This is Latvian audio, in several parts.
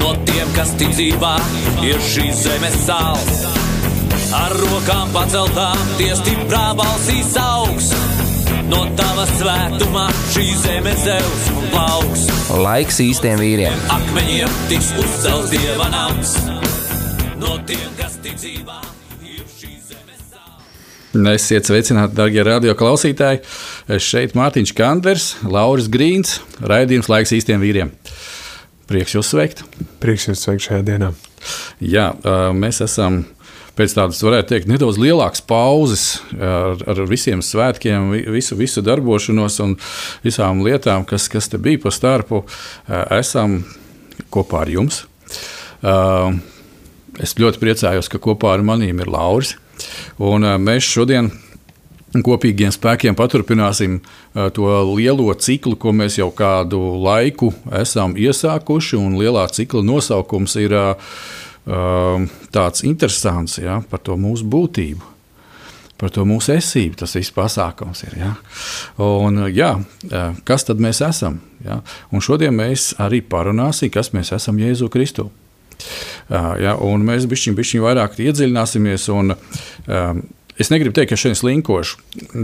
no tiem, kas ticībā ir šīs zemes sāls. Ar rokām paceltām, tie stiprā balsīs augs. No tava svētumā šī zeme zeus un plauks. Laiks īstiem vīriem. Akmeņiem tiks uzcelts dieva nams. No tiem, kas ticībā ir šīs zemes sāls. Esiet sveicināti, darbie radio klausītāji. Es šeit Mārtiņš Kanders, Lauris Grīns, raidījums laiks īstiem vīriem. Prieks jūs sveikt! Prieks jūs sveikt šajā dienā. Jā, mēs esam pēc tādas, varētu teikt, nedaudz lielākas pauzes ar, ar visiem svētkiem, visu, visu darbošanos un visām lietām, kas, kas te bija pa starpu. Esam kopā ar jums. Es ļoti priecājos, ka kopā ar maniem ir Lauris. Un mēs šodien kopīgiem spēkiem paturpināsim to lielo ciklu, ko mēs jau kādu laiku esam iesākuši. Lielā cikla nosaukums ir tāds interesants ja, par to mūsu būtību. Par to mūsu esību tas viss pasākums ir. Ja? Un, jā, kas tad mēs esam? Ja? Un šodien mēs arī parunāsim, kas mēs esam Jēzu Kristu. Ja? Un mēs bišķiņ, bišķiņ vairāk iedziļināsimies. Un, um, Es negribu teikt, ka šeit slinkošu,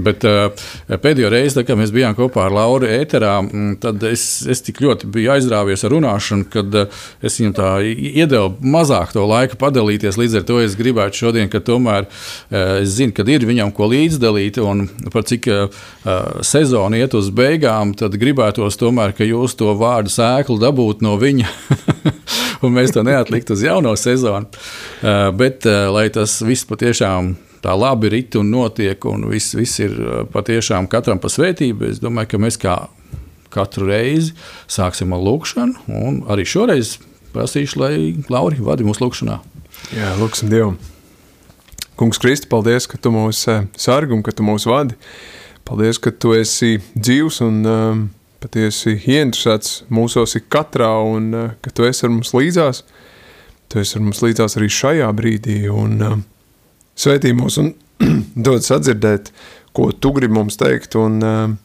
bet uh, pēdējo reizi, kad mēs bijām kopā ar Lauru ēterā, mm, tad es, es tik ļoti biju aizrāvies ar runāšanu, kad uh, es viņam tā iedevu mazāk to laiku padalīties. Līdz ar to es gribētu šodien, ka tomēr uh, es zinu, ka ir viņam ko līdzdalīt, un par cik uh, sezona iet uz beigām, tad gribētos tomēr, ka jūs to vārdu sēklu dabūtu no viņa. un mēs to neatliktu uz jauno sezonu. Uh, bet, uh, lai tas viss patiešām tā labi rit un notiek, un viss, viss ir uh, patiešām katram pa svētību. Es domāju, ka mēs kā katru reizi sāksim ar lūkšanu, un arī šoreiz prasīšu, lai Lauri vadi mūsu lūkšanā. Jā, lūksim Dievam. Kungs, Kristi, paldies, ka tu mūs uh, sargi un ka tu mūs vadi. Paldies, ka tu esi dzīvs un um, patiesi ieinteresēts mūsos katrā un uh, ka tu esi ar mums līdzās. Tu esi ar mums līdzās arī šajā brīdī. Un, uh, Svētī mūs un dod sadzirdēt, ko tu gribi mums teikt, un uh,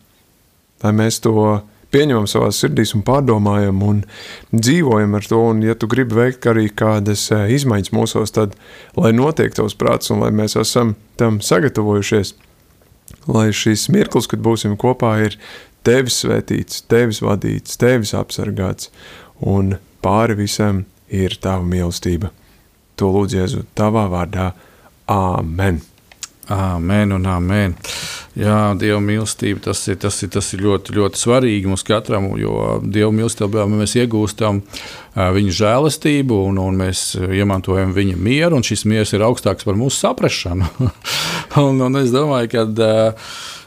lai mēs to pieņemam savā sirdīs un pārdomājam un dzīvojam ar to, un ja tu gribi veikt arī kādas uh, izmaiņas mūsos, tad lai notiek tavs prāts un lai mēs esam tam sagatavojušies, lai šis mirklis, kad būsim kopā, ir tevis svētīts, tevis vadīts, tevis apsargāts, un pāri visam ir tava mīlestība. To lūdzu Jēzu tavā vārdā, Āmen! Amen un amen. Jā, Dieva mīlestība tas ir, tas ir, tas ir ļoti, ļoti svarīgi mums katram, jo Dieva mīlestībā mēs iegūstam viņa žēlastību un, un mēs iemantojam viņa mieru, un šis miers ir augstāks par mūsu saprašanu. un, un es domāju, ka.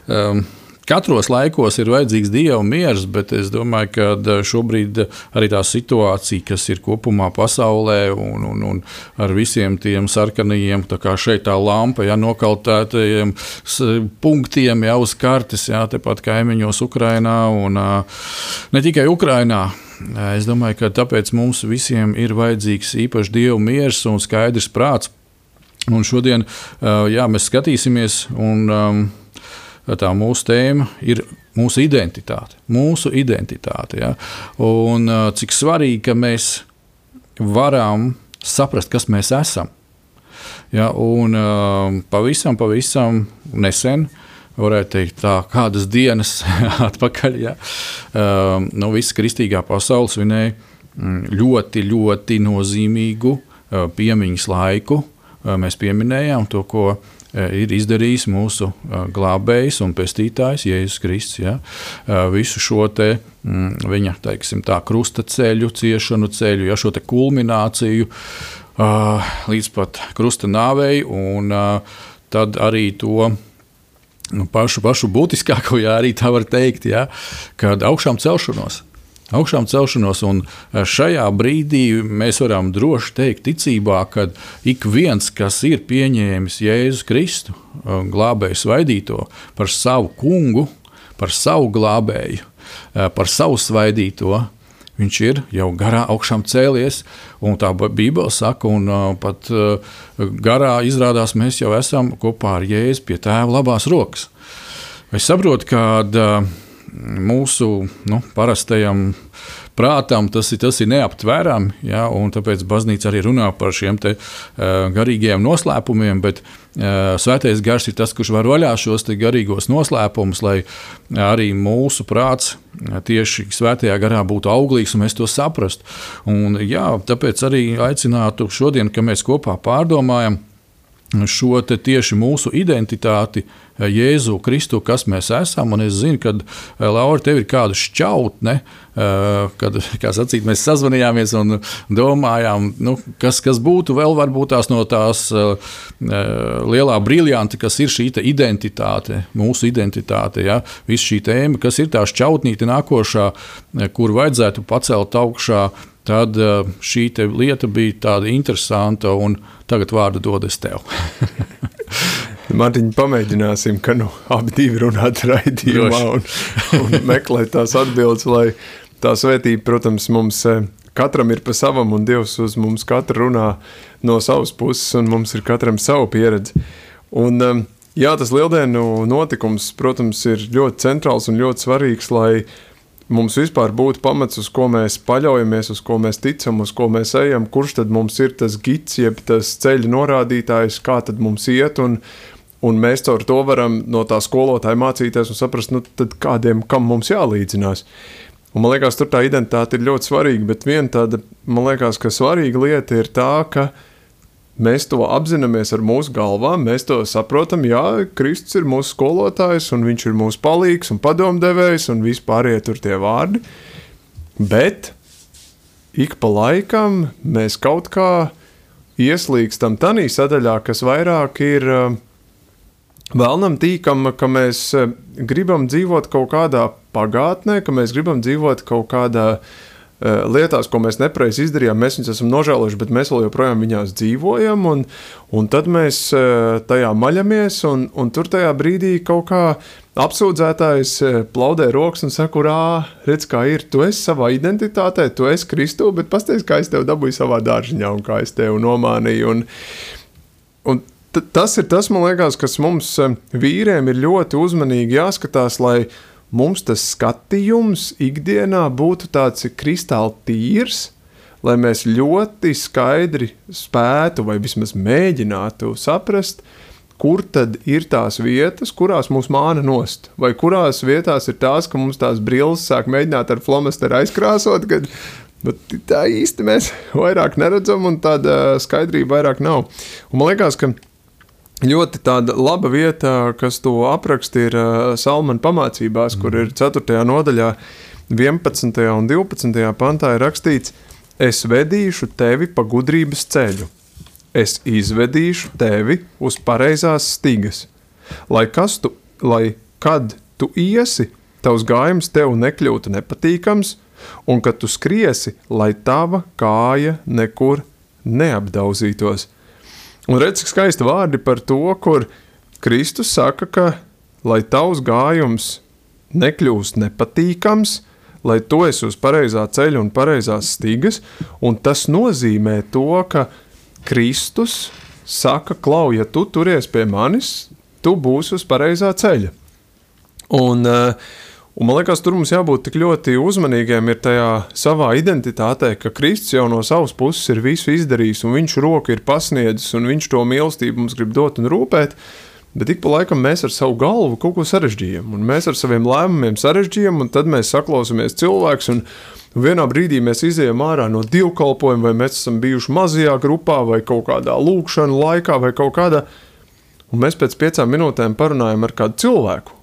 Um, Katros laikos ir vajadzīgs dieva miers, bet es domāju, ka šobrīd arī tā situācija, kas ir kopumā pasaulē, un, un, un ar visiem tiem sarkanajiem, tā kā šeit tā lampa, ja nokaltētajiem punktiem jau uz kartes, ja tepat kaimiņos Ukrainā un ne tikai Ukrainā. Es domāju, ka tāpēc mums visiem ir vajadzīgs īpašs dievu miers un skaidrs prāts. Un šodien jā, mēs skatīsimies un um, tā mūsu tēma ir mūsu identitāte. Mūsu identitāte ja? Un cik svarīgi, ka mēs varam saprast, kas mēs esam. Ja? Un pavisam, pavisam nesen. Varētu teikt, tā kādas dienas atpakaļ. Ja? Uh, nu, visa kristīgā pasaule svinēja mm, ļoti, ļoti nozīmīgu uh, piemiņas laiku. Uh, mēs pieminējām to, ko uh, ir izdarījis mūsu eh, glābējs un pestītājs, Jēzus Kristus. Ja? Eh, visu šo te, mm, viņa teiksim, tā, krusta ceļu, ciešanu ceļu, ja, šo kulmināciju līdz pat krusta nāvei, un tad arī to nu, pašu, pašu būtiskāko, ja arī tā var teikt, ja, kad augšām celšanos. Augšām celšanos. Un šajā brīdī mēs varam droši teikt, ticībā, ka ik viens, kas ir pieņēmis Jēzu Kristu, glābēju svaidīto par savu kungu, par savu glābēju, par savu svaidīto, viņš ir jau garā augšām cēlies. Un tā Bībele saka, un uh, pat uh, garā izrādās, mēs jau esam kopā ar Jēzu pie tēva labās rokas. Es saprotu, ka uh, mūsu nu, parastajam prātam tas ir, tas ir neaptverami, ja, tāpēc baznīca arī runā par šiem te, uh, garīgajiem noslēpumiem, bet uh, svētais gars ir tas, kurš var vaļā šos garīgos noslēpumus, lai arī mūsu prāts tieši svētajā garā būtu auglīgs un mēs to saprastu. Un, jā, tāpēc arī aicinātu šodien, kad mēs kopā pārdomājam šo tieši mūsu identitāti, Jēzu Kristu, kas mēs esam. Un es zinu, ka Laura, tev ir kāda šķautne, kad sacīt, mēs sazvanījāmies un domājām, nu, kas, kas būtu vēl varbūt tās no tās lielā briljanta, kas ir šī identitāte, mūsu identitāte. Ja? Viss šī tēma, kas ir tā šķautnīte nākošā, kur vajadzētu pacelt augšā Tad eh, šī lieta bija tāda interesanta, un tagad vārdu dodas tev. Mārtiņ, pamēģināsim, ka nu, abi divi runāt raidījumā un, un meklēt tās atbildes, lai tā svētība, protams, mums eh, katram ir pa savam, un Dievs uz mums katru runā no savas puses, un mums ir katram savu pieredzi. Un, eh, jā, tas lieldienu notikums, protams, ir ļoti centrāls un ļoti svarīgs, lai mums vispār būtu pamats, uz ko mēs paļaujamies, uz ko mēs ticam, uz ko mēs ejam, kurš tad mums ir tas gids, jeb tas ceļa norādītājs, kā tad mums iet. Un, un mēs caur to varam no tā skolotāja mācīties un saprast, nu, kādiem kam mums jālīdzinās. Un, man liekas, tur tā identitāte ir ļoti svarīga, bet viena tāda, man liekas, ka svarīga lieta ir tā, ka Mēs to apzināmies ar mūsu galvām, mēs to saprotam. Jā, Kristus ir mūsu skolotājs, un viņš ir mūsu palīgs un padomdevējs, un vispār ir tur tie vārdi. Bet ik pa laikam mēs kaut kā ieslīgstam tādā sadaļā, kas vairāk ir uh, vēlnam tīkam, ka mēs uh, gribam dzīvot kaut kādā pagātnē, ka mēs gribam dzīvot kaut kādā uh, Eh, lietās, ko mēs nepareizi izdarījām, mēs viņus esam nožēlojuši, bet mēs vēl joprojām viņās dzīvojam. Un, un tad mēs eh, tajā maļamies, un, un tur tajā brīdī kaut kā apsūdzētājs eh, plaudē rokas un saka, kurā redz, kā ir. Tu esi savā identitātē, tu esi Kristū, bet pastāsti, kā es tev dabūju savā dārziņā un kā es tevi nomānīju. Un, un tas ir tas, man liekas, kas mums vīriem ir ļoti uzmanīgi jāskatās, lai mums tas skatījums ikdienā būtu tāds kristāli tīrs, lai mēs ļoti skaidri spētu vai vismaz mēģinātu saprast, kur tad ir tās vietas, kurās mūs māna nost, vai kurās vietās ir tās, ka mums tās brilles sāk mēģināt ar flomasteru aizkrāsot, kad nu, tā īsti mēs vairāk neredzam un tāda skaidrība vairāk nav. Un man liekas, ka Ļoti tāda laba vieta, kas to apraksta, ir uh, Salmāna pamācībās, mm. kur ir 4. nodaļā, 11. un 12. pantā rakstīts: Es vedīšu tevi pa gudrības ceļu, es izvedīšu tevi uz pareizās stigas, lai, tu, lai kad tu iesi, tavs gājums tev nekļūtu nepatīkams, un kad tu skriesi, lai tava kāja nekur neapdauzītos. Un redz, cik skaisti vārdi par to, kur Kristus saka, ka, lai tavs gājums nekļūst nepatīkams, lai tu esi uz pareizā ceļa un pareizās stigas, un tas nozīmē to, ka Kristus saka, klau, ja tu turies pie manis, tu būsi uz pareizā ceļa. Un uh, Un man liekas, tur mums jābūt tik ļoti uzmanīgiem tajā savā identitātē, ka Kristus jau no savas puses ir visu izdarījis, un viņš roku ir pasniedzis, un viņš to mīlestību mums grib dot un rūpēt. Bet ik pa laikam mēs ar savu galvu kaut ko sarežģījam, un mēs ar saviem lēmumiem sarežģījam, un tad mēs saklausāmies cilvēks. Un, vienā brīdī mēs izējām ārā no divkalpojuma, vai mēs esam bijuši mazajā grupā, vai kaut kādā lūkšanā laikā, vai kaut kādā. Un mēs pēc piecām minūtēm parunājam ar kādu cilvēku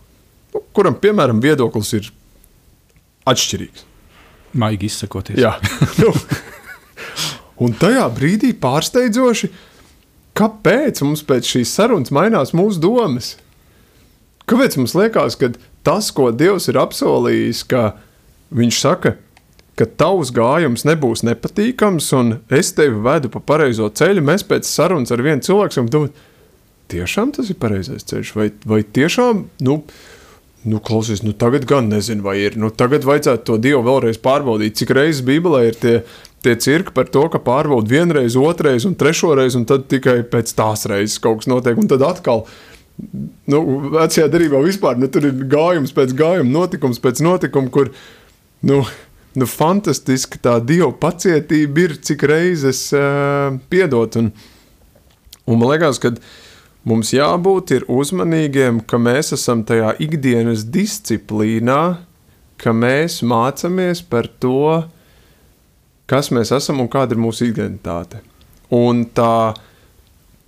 kuram, piemēram, viedoklis ir atšķirīgs. Maigi izsakoties. Jā, nu, un tajā brīdī pārsteidzoši, kāpēc mums pēc šīs sarunas mainās mūsu domas? Kāpēc mums liekas, ka tas, ko Dievs ir apsolījis, ka Viņš saka, ka tavs gājums nebūs nepatīkams, un es tevi vedu pa pareizo ceļu. Mēs pēc sarunas ar vienu cilvēku domājam, tiešām tas ir pareizais ceļš, vai, vai tiešām, nu, nu klausies, nu tagad gan nezinu, vai ir, nu tagad vajadzētu to Dievu vēlreiz pārbaudīt, cik reizes Bībelē ir tie, tie cirki par to, ka pārbauda vienreiz, otrreiz un trešoreiz, un tad tikai pēc tās reizes kaut kas notiek, un tad atkal. Nu, vecajā darbā vispār nu, tur ir gājums pēc gājuma, notikums pēc notikuma, kur nu, nu, fantastiski tā dieva pacietība ir, cik reizes uh, piedot. Un, un man liekas, ka mums jābūt uzmanīgiem, ka mēs esam tajā ikdienas disciplīnā, ka mēs mācāmies par to, kas mēs esam un kāda ir mūsu identitāte. Un tā,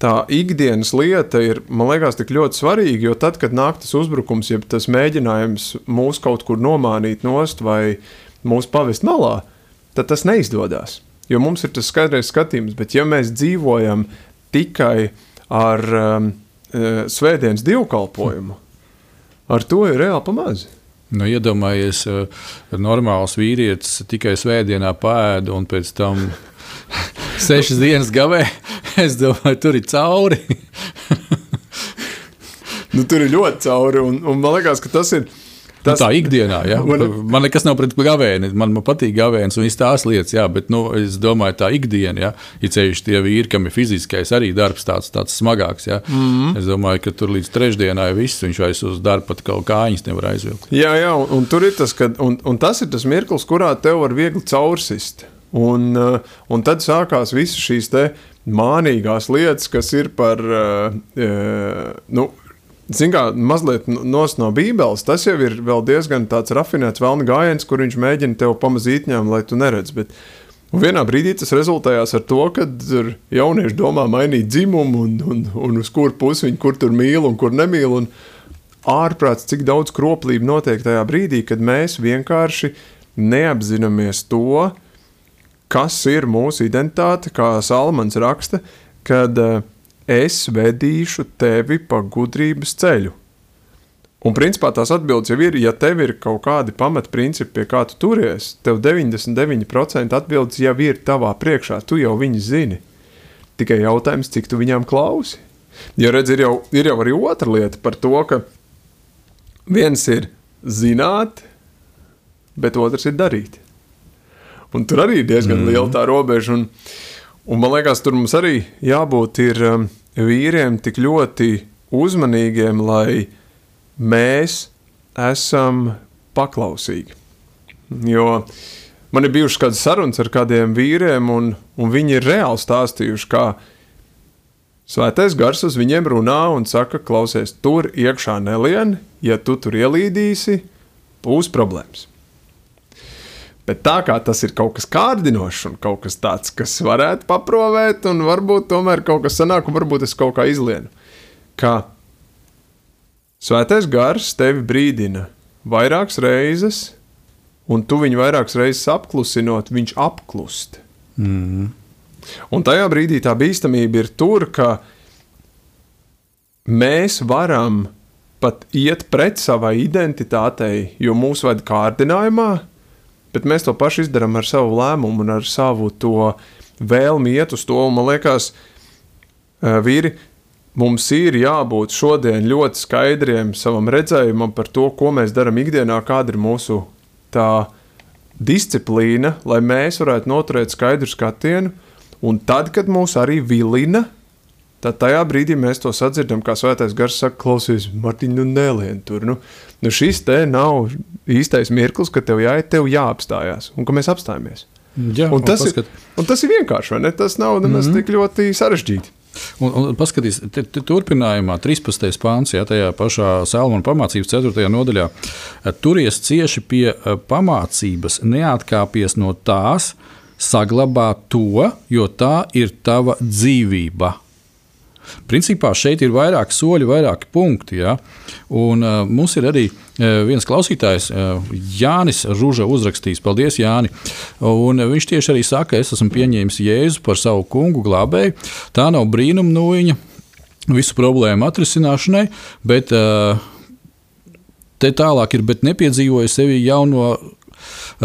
tā ikdienas lieta ir, man liekas, tik ļoti svarīga, jo tad, kad nāk tas uzbrukums, ja tas mēģinājums mūs kaut kur nomānīt nost vai mūs pavest malā, tad tas neizdodas. Jo mums ir tas skaidrais skatījums, bet ja mēs dzīvojam tikai ar um, e, svētdienas dievkalpojumu, ar to ir reāli pamazs. Nu, iedomājies, uh, normāls vīrietis tikai svētdienā pēda un pēc tam sešas dienas gavē. Es domāju, tur ir cauri. nu, tur ir ļoti cauri, un, un man liekas, ka tas ir tas, nu, tā ikdienā, ja. man, man nekas nav pret gavēni. Man, man patīk gavēnis un tās lietas, jā, bet nu, es domāju, tā ikdiena, ja, ja ceļš tie vīri, kam ir fiziskais arī darbs tāds, tāds smagāks. Ja. Mm -hmm. Es domāju, ka tur līdz trešdienai viss viņš vairs uz darbu pat kaut kājas nevar aizvilkt. Jā, jā, un, un tur ir tas, ka, un, un tas ir tas mirklis, kurā tev var viegli caursist. Un, uh, un tad sākās visas šīs mānīgās lietas, kas ir par uh, uh, nu, Zinām, kā mazliet nos no Bībeles, tas jau ir diezgan tāds rafinēts vēlna gājiens, kur viņš mēģina tev pamazīt ņemt, lai tu neredz. Bet vienā brīdī tas rezultējās ar to, ka jaunieši domā mainīt dzimumu un, un, un uz kuru pusi viņi kur tur mīl un kur nemīl. Un ārprāts, cik daudz kroplība notiek tajā brīdī, kad mēs vienkārši neapzināmies to, kas ir mūsu identitāte, kā Salmans raksta, kad uh, es vedīšu tevi pa gudrības ceļu. Un principā tās atbildes jau ir, ja tev ir kaut kādi pamatprincipi, pie kā tu turies, tev 99% atbildes jau ir tavā priekšā, tu jau viņus zini. Tikai jautājums, cik tu viņām klausi. Jo redz, ir jau, ir jau arī otra lieta par to, ka viens ir zināt, bet otrs ir darīt. Un tur arī ir diezgan mm. liela tā robeža. Un, Un man liekas, tur mums arī jābūt ir, um, vīriem tik ļoti uzmanīgiem, lai mēs esam paklausīgi. Jo man ir bijušas kādas sarunas ar kādiem vīriem, un, un viņi ir reāli stāstījuši, kā svētais gars uz viņiem runā un saka, klausies, tur iekšā nelien, ja tu tur ielīdīsi, būs problēmas. Bet tā kā tas ir kaut kas kārdinošs un kaut kas tāds, kas varētu paprovēt, un varbūt tomēr kaut kas sanāk, un varbūt es kaut kā izlienu. Kā svētais gars tevi brīdina vairākas reizes, un tu viņu vairākas reizes apklusinot, viņš apklust. Mm. Un tajā brīdī tā bīstamība ir tur, ka mēs varam pat iet pret savai identitātei, jo mūsu vada kārdinājumā bet mēs to pašu izdarām ar savu lēmumu un ar savu to vēlmi iet uz to. Man liekas, vīri, mums ir jābūt šodien ļoti skaidriem savam redzējumam par to, ko mēs darām ikdienā, kāda ir mūsu tā disciplīna, lai mēs varētu noturēt skaidru skatienu. Un tad, kad mūs arī vilina, tad tajā brīdī mēs to sadzirdam, kā svētais gars saka, klausies, Martiņ, nu nelien tur. Nu, nu šis te nav īstais mirklis, ka tev jāiet, tev jāapstājās un ka mēs apstājamies. Jā, un, tas un, paskat... ir, un tas ir vienkārši, vai ne? Tas nav nemaz mm -hmm. tik ļoti sarežģīti. Un, un paskatīs, te, te, turpinājumā, 13. pāns, ja tajā pašā Salmona pamācības 4. nodaļā, turies cieši pie eh, pamācības, neatkāpies no tās, saglabā to, jo tā ir tava dzīvība. Principā šeit ir vairāk soļi, vairāki punkti. Ja? Un, uh, mums ir arī uh, viens klausītājs, uh, Jānis Rūža, uzrakstījis. Paldies, Jāni. Un, uh, viņš tieši arī saka, es esmu pieņēmis Jēzu par savu kungu glābēju. Tā nav brīnuma nūjiņa visu problēmu atrisināšanai, bet uh, te tālāk ir, bet nepiedzīvoju sevi jauno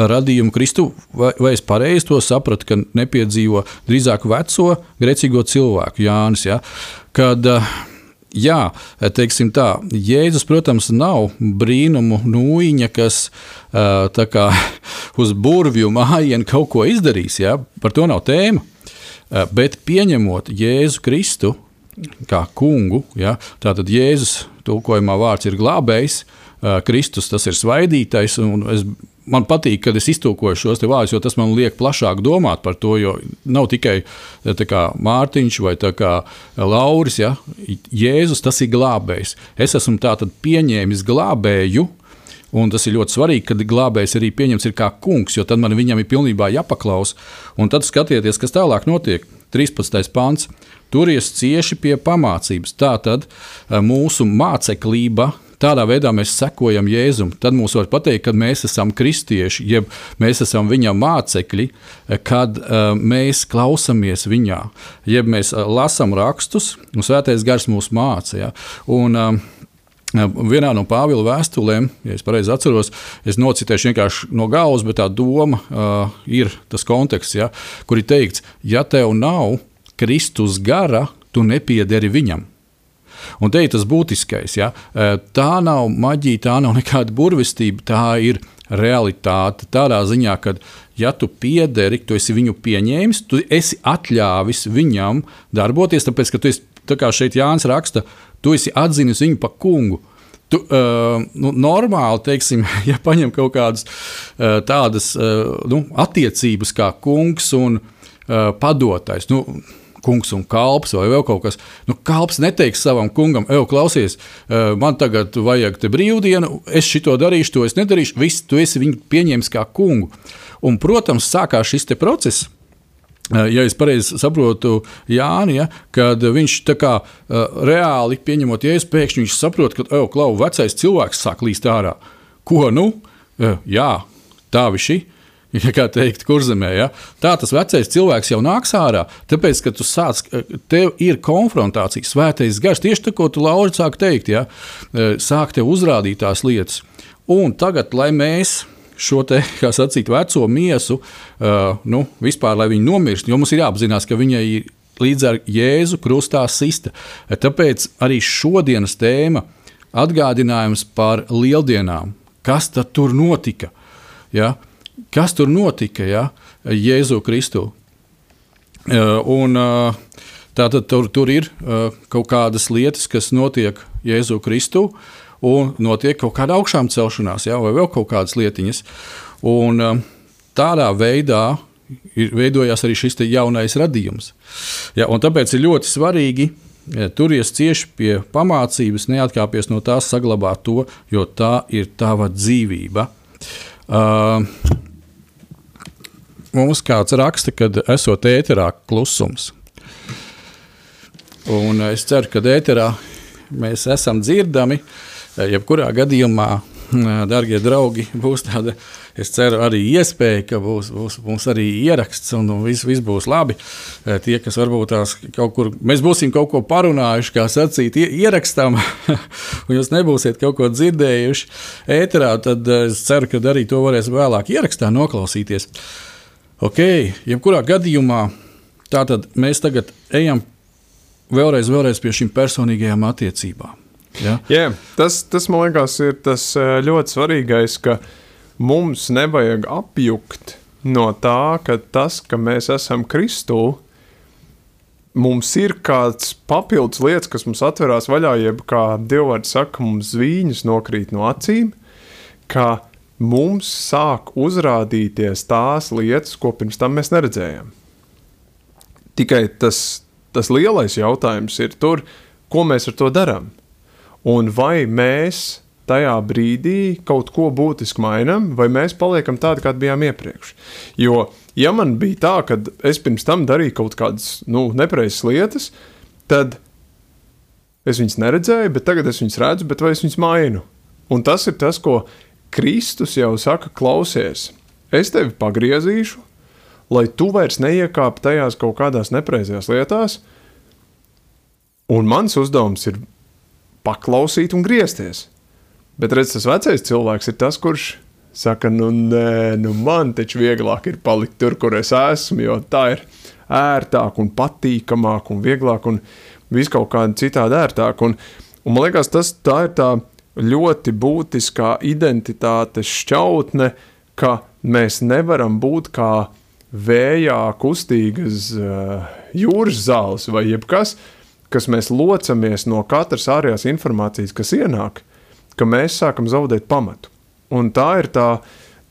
radījumu Kristu, vai, vai es pareizi to sapratu, ka nepiedzīvo drīzāk veco grēcīgo cilvēku, Jānis. Ja? Kad, Jā, teiksim tā, Jēzus, protams, nav brīnumu nūjiņa, kas kā, uz burvju mājiņu kaut ko izdarīs. Ja? Par to nav tēma. Bet pieņemot Jēzu Kristu kā kungu, ja? tātad Jēzus tulkojumā vārds ir glābējs, Kristus tas ir svaidītais. Es man patīk, kad es iztulkoju šos vārdus, jo tas man liek plašāk domāt par to. Jo nav tikai kā, Mārtiņš vai kā, Lauris, ja? Jēzus tas ir glābējs. Es esmu tātad pieņēmis glābēju. Un tas ir ļoti svarīgi, kad glābējs arī pieņems kā kungs, jo tad man viņam ir pilnībā jāpaklaus. Un tad skatieties, kas tālāk notiek. 13. pāns. Turies cieši pie pamācības. Tā tad mūsu māceklība Tādā veidā mēs sekojam Jēzum. Tad mums var pateikt, ka mēs esam kristieši, jeb mēs esam viņa mācekļi, kad uh, mēs klausāmies viņā, jeb mēs uh, lasām rakstus, un svētais gars mūs māca. Ja? Un, uh, Vienā no Pāvila vēstulēm, ja es pareizi atceros, es nocitēšu vienkārši no galvas, bet tā doma uh, ir tas konteksts, ja, kur ir teikts, ja tev nav Kristus gara, tu nepiederi viņam. Un te ir tas būtiskais. Ja? Tā nav maģija, tā nav nekāda burvestība, tā ir realitāte. Tādā ziņā, ka, ja tu piederi, tu esi viņu pieņēmis, tu esi atļāvis viņam darboties, tāpēc, ka tu esi, tā kā šeit Jānis raksta, tu esi atzinis viņu par kungu. Tu, uh, nu, normāli, teiksim, ja paņem kaut kādas uh, tādas uh, nu, attiecības kā kungs un uh, padotais, nu, kungs un kalps vai vēl kaut kas. Nu, kalps neteiks savam kungam, ej, klausies, eh, man tagad vajag te brīvdienu, es šito darīšu, to es nedarīšu. Viss, tu esi viņu pieņēmis kā kungu. Un, protams, sākās šis process. Eh, ja es pareizi saprotu Jāni, ja, kad viņš tā kā uh, reāli pieņemot jēzu, pēkšņi viņš saprot, ka, ej, klau, vecais cilvēks sāk līst ārā. Ko nu? Jā, tā viņš ir Ja kā teikt, kurzemē, ja? tā tas vecais cilvēks jau nāks ārā. Tāpēc, ka tu sāc, tev ir konfrontācija, svētais gars. Tieši tā, ko tu Lauri sāk teikt, ja? E, sāk tev uzrādīt tās lietas. Un tagad, lai mēs šo te, kā sacīt, veco miesu, uh, nu, vispār, lai viņi nomirst, jo mums ir jāapzinās, ka viņai ir līdz ar Jēzu krustā sista. Tāpēc arī šodienas tēma atgādinājums par lieldienām. Kas tad tur notika? Ja? Kas tur notika ja? Jēzu Kristu. Un, tātad tur, tur ir kaut kādas lietas, kas notiek Jēzu Kristu, un notiek kaut kāda augšām celšanās, ja? vai vēl kaut kādas lietiņas. Un, tādā veidā ir veidojās arī šis jaunais radījums. Ja, tāpēc ir ļoti svarīgi turies cieši pie pamācības, neatkāpties no tās, saglabāt to, jo tā ir tava dzīvība. Uh, mums kāds raksta, ka esot ēterā klusums. Un es ceru, ka ēterā mēs esam dzirdami. Jebkurā gadījumā, darbie draugi, būs tāda, es ceru, arī iespēja, ka būs, būs mums arī ieraksts un viss, viss būs labi. Tie, kas varbūt tās kaut kur, mēs būsim kaut ko parunājuši, kā sacīt, ierakstam, un jūs nebūsiet kaut ko dzirdējuši ēterā, tad es ceru, ka arī to varēs vēlāk ierakstā noklausīties. Ok, jebkurā gadījumā tātad mēs tagad ejam vēlreiz, vēlreiz pie šīm personīgajām attiecībām. Ja? Yeah, tas, tas man liekas, ir tas ļoti svarīgais, ka mums nevajag apjukt no tā, ka tas, ka mēs esam Kristū, mums ir kāds papildus lietas, kas mums atverās vaļā, jeb kā Dievs saka, mums zvīņas nokrīt no acīm. Ka mums sāk uzrādīties tās lietas, ko pirms tam mēs neredzējām. Tikai tas, tas lielais jautājums ir tur, ko mēs ar to darām. Un vai mēs tajā brīdī kaut ko būtiski mainām, vai mēs paliekam tādi, kādi bijām iepriekš. Jo, ja man bija tā, ka es pirms tam darīju kaut kādas nu, nepareizas lietas, tad es viņas neredzēju, bet tagad es viņas redzu, bet vai es viņas mainu? Un tas ir tas, ko Kristus jau saka, klausies, es tevi pagriezīšu, lai tu vairs neiekāp tajās kaut kādās nepreizajās lietās, un mans uzdevums ir paklausīt un griezties. Bet redz, tas vecais cilvēks ir tas, kurš saka, nu, nē, nu man taču vieglāk ir palikt tur, kur es esmu, jo tā ir ērtāk un patīkamāk un vieglāk un viss kaut kāda citādi ērtāk. Un, un man liekas, tas tā ir tā ļoti būtiskā identitātes šķautne, ka mēs nevaram būt kā vējā kustīgas uh, jūras zāles vai jebkas, kas mēs locamies no katras ārējās informācijas, kas ienāk, ka mēs sākam zaudēt pamatu. Un tā ir tā,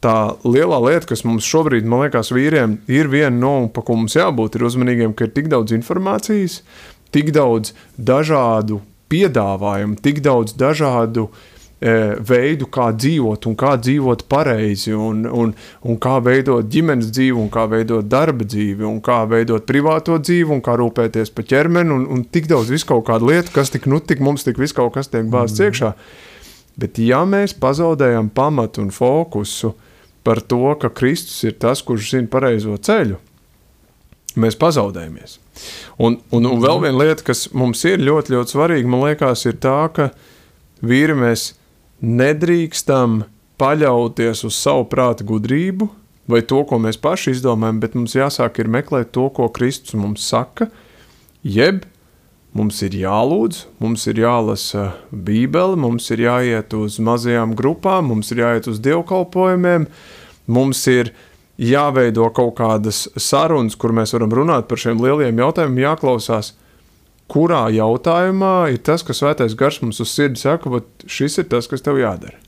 tā lielā lieta, kas mums šobrīd, man liekas, vīriem ir viena no, pa ko mums jābūt, ir uzmanīgiem, ka ir tik daudz informācijas, tik daudz dažādu piedāvājumu, tik daudz dažādu e, veidu, kā dzīvot un kā dzīvot pareizi, un, un, un kā veidot ģimenes dzīvi, un kā veidot darba dzīvi, un kā veidot privāto dzīvi, un kā rūpēties par ķermeni, un, un tik daudz viskaut kādu lietu, kas tik, nu, tik mums tik viskaut kas tiek bāzts mm. iekšā. Bet ja mēs pazaudējam pamatu un fokusu par to, ka Kristus ir tas, kurš zina pareizo ceļu, mēs pazaudējamies. Un, un, un vēl viena lieta, kas mums ir ļoti, ļoti svarīga, man liekas, ir tā, ka vīri mēs nedrīkstam paļauties uz savu prātu gudrību vai to, ko mēs paši izdomājam, bet mums jāsāk ir meklēt to, ko Kristus mums saka, jeb mums ir jālūdz, mums ir jālasa Bībele, mums ir jāiet uz mazajām grupām, mums ir jāiet uz dievkalpojumiem, mums ir jāveido kaut kādas sarunas, kur mēs varam runāt par šiem lieliem jautājumiem, jāklausās, kurā jautājumā ir tas, kas svētais gars mums uz sirdi saka, bet šis ir tas, kas tev jādara.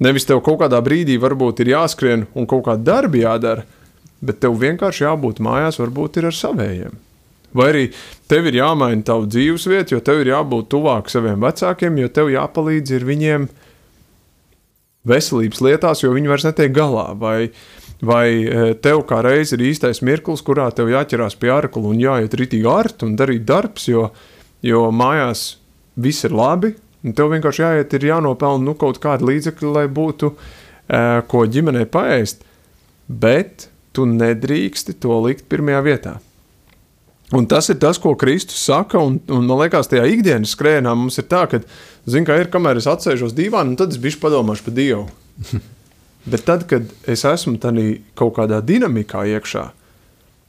Nevis tev kaut kādā brīdī varbūt ir jāskrien un kaut kāda darba jādara, bet tev vienkārši jābūt mājās, varbūt ir ar savējiem. Vai arī tev ir jāmaina tavu dzīvesvietu, jo tev ir jābūt tuvāk saviem vecākiem, jo tev jāpalīdz viņiem veselības lietās, jo viņi vairs netiek galā. Vai, vai e, tev kā reiz ir īstais mirklis, kurā tev jāķerās pie ārkla un jāiet ritīgi ārt un darīt darbs, jo, jo mājās viss ir labi, un tev vienkārši jāiet, ir jānopelna nu, kaut kāda līdzekļa, lai būtu e, ko ģimenei paēst, bet tu nedrīksti to likt pirmajā vietā. Un tas ir tas, ko Kristus saka, un, un man liekas, tajā ikdienas skrējienā mums ir tā, ka, zin, kā ir, kamēr es atsēžos dīvainā, tad es bišķi padomāšu par Dievu. Bet tad, kad es esmu tādā kaut kādā dinamikā iekšā,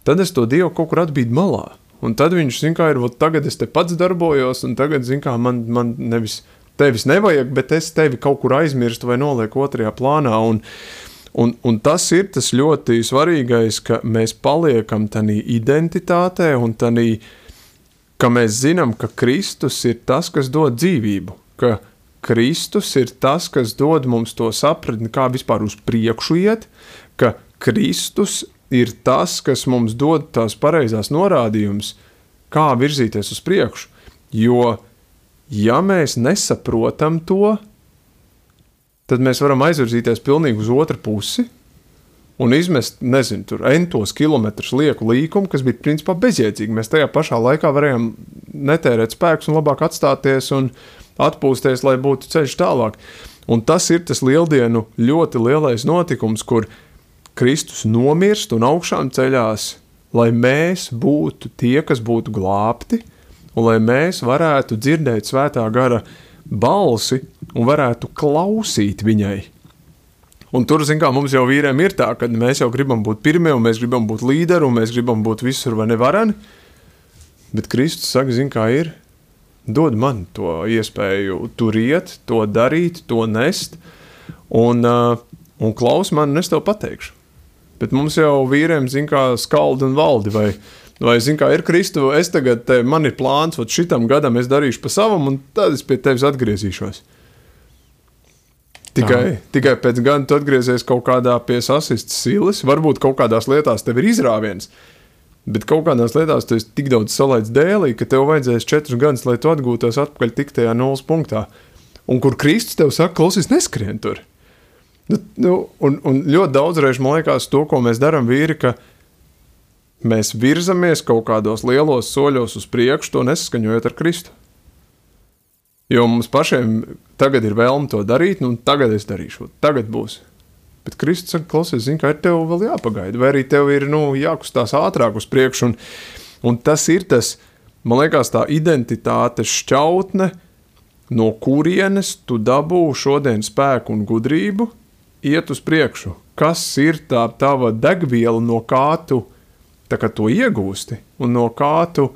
tad es to Dievu kaut kur atbīdu malā. Un tad viņš zina, kā ir, tagad es te pats darbojos, un tagad, zina, kā man, man nevis tevis nevajag, bet es tevi kaut kur aizmirstu vai nolieku otrajā plānā. Un, Un, un tas ir tas ļoti svarīgais, ka mēs paliekam tādā identitātē un tādā, ka mēs zinām, ka Kristus ir tas, kas dod dzīvību, ka Kristus ir tas, kas dod mums to sapratni, kā vispār uz priekšu iet, ka Kristus ir tas, kas mums dod tās pareizās norādījumus, kā virzīties uz priekšu. Jo, ja mēs nesaprotam to, tad mēs varam aizvirzīties pilnīgi uz otru pusi un izmest, nezinu, tur entos kilometrus lieku līkumu, kas bija principā bezjēdzīgi. Mēs tajā pašā laikā varējām netērēt spēkus un labāk atstāties un atpūsties, lai būtu ceļš tālāk. Un tas ir tas lieldienu ļoti lielais notikums, kur Kristus nomirst un augšām ceļās, lai mēs būtu tie, kas būtu glābti, un lai mēs varētu dzirdēt svētā gara balsi un varētu klausīt viņai. Un tur, zin, kā mums jau vīriem ir tā, ka mēs jau gribam būt pirmie, un mēs gribam būt līderi, un mēs gribam būt visur vai nevarani. Bet Kristus saka, zin, kā ir, dod man to iespēju tur iet, to darīt, to nest, un, uh, un klaus man, un es tev pateikšu. Bet mums jau vīriem, zin, kā skaldi un valdi, vai, vai zin, kā ir Kristu, es tagad, te, man ir plāns, ot šitam gadam es darīšu pa savam, un tad es pie tevis atgriezīšos. Tikai, Tā. tikai pēc gada tu atgriezies kaut kādā pie sasistas silas. Varbūt kaut kādās lietās tev ir izrāviens, bet kaut kādās lietās tu esi tik daudz salaicis dēlī, ka tev vajadzēs četrus gadus, lai tu atgūtos atpakaļ tik tajā nulles punktā. Un kur Kristus tev saka, klausies, neskrien tur. Nu, nu, un, un ļoti daudzreiz man liekas, to, ko mēs darām, vīri, ka mēs virzamies kaut kādos lielos soļos uz priekšu, to nesaskaņojot ar Kristu. Jo mums pašiem tagad ir vēlme to darīt, nu tagad es darīšu, tagad būs. Bet Kristus saka, klausies, zini, ka ar tevi vēl jāpagaida, vai arī tev ir nu, jākustās ātrāk uz priekšu. Un, un tas ir tas, man liekas, tā identitātes šķautne, no kurienes tu dabū šodien spēku un gudrību, iet uz priekšu? Kas ir tā tava degviela, no kā tu kā to iegūsti un no kā tu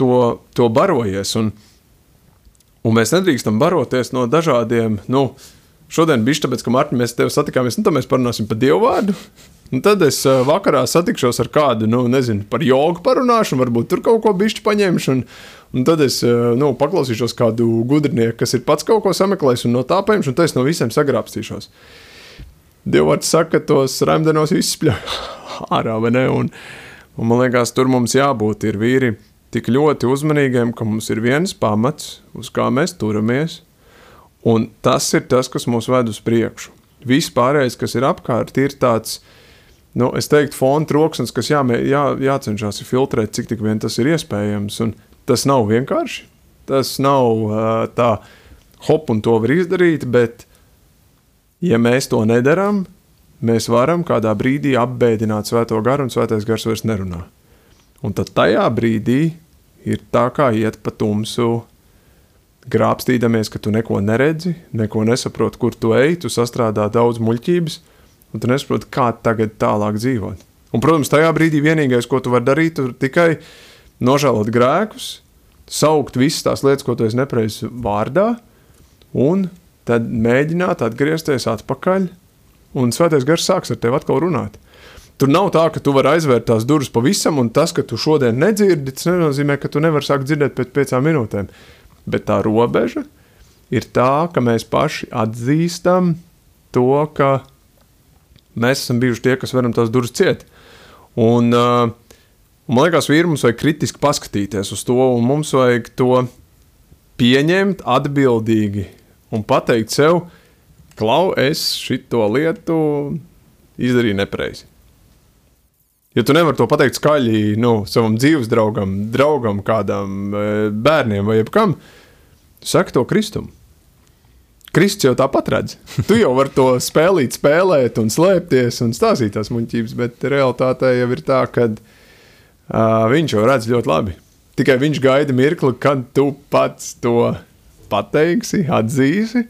to, to barojies? Un, un mēs nedrīkstam baroties no dažādiem, nu, šodien bija tāpēc, ka Mārtiņ, mēs tevi satikāmies, nu, tad mēs parunāsim par Dievu vārdu. Un tad es vakarā satikšos ar kādu, nu, nezinu, par jogu parunāšu, varbūt tur kaut ko bišķi paņemšu. Un, un tad es nu, paklausīšos kādu gudrnieku, kas ir pats kaut ko sameklējis, un no tā paņemšu, un tad es no visiem sagrābstīšos. Dievvvārds saka, ka tos rēmdenos izspļauj ārā, vai ne? Un, un man liekas, tur mums jābūt ir vīri tik ļoti uzmanīgiem, ka mums ir viens pamats, uz kā mēs turamies, un tas ir tas, kas mūs ved uz priekšu. Viss pārējais, kas ir apkārt, ir tāds, nu, es teiktu, fona troksnis, kas jā, jā, jācenšas filtrēt, cik tik vien tas ir iespējams, un tas nav vienkārši. Tas nav uh, tā, hop, un to var izdarīt, bet Ja mēs to nedarām, mēs varam kādā brīdī apbēdināt svēto garu, un svētais gars vairs nerunā. Un tad tajā brīdī ir tā kā iet pa tumsu, grābstīdamies, ka tu neko neredzi, neko nesaproti, kur tu ej, tu sastrādā daudz muļķības, un tu nesaproti, kā tagad tālāk dzīvot. Un, protams, tajā brīdī vienīgais, ko tu vari darīt, ir tikai nožēlot grēkus, saukt visas tās lietas, ko tu esi nepareizi vārdā, un tad mēģināt atgriezties atpakaļ, un svētais gars sāks ar tevi atkal runāt. Tur nav tā, ka tu vari aizvērt tās durvis pavisam, un tas, ka tu šodien nedzirdi, tas nenozīmē, ka tu nevari sākt dzirdēt pēc piecām minūtēm. Bet tā robeža ir tā, ka mēs paši atzīstam to, ka mēs esam bijuši tie, kas varam tās durvis ciet. Un, uh, man liekas, vīri mums vajag kritiski paskatīties uz to, un mums vajag to pieņemt atbildīgi un pateikt sev, klau, es šito lietu izdarīju nepareizi. Ja tu nevari to pateikt skaļi nu, savam dzīves draugam, draugam, kādam e, bērniem vai jebkam, saka to Kristum. Kristus jau tāpat redz. Tu jau vari to spēlīt, spēlēt, un slēpties un stāstīt tās muļķības, bet realitātē jau ir tā, ka uh, viņš jau redz ļoti labi. Tikai viņš gaida mirkli, kad tu pats to pateiksi, atzīsi,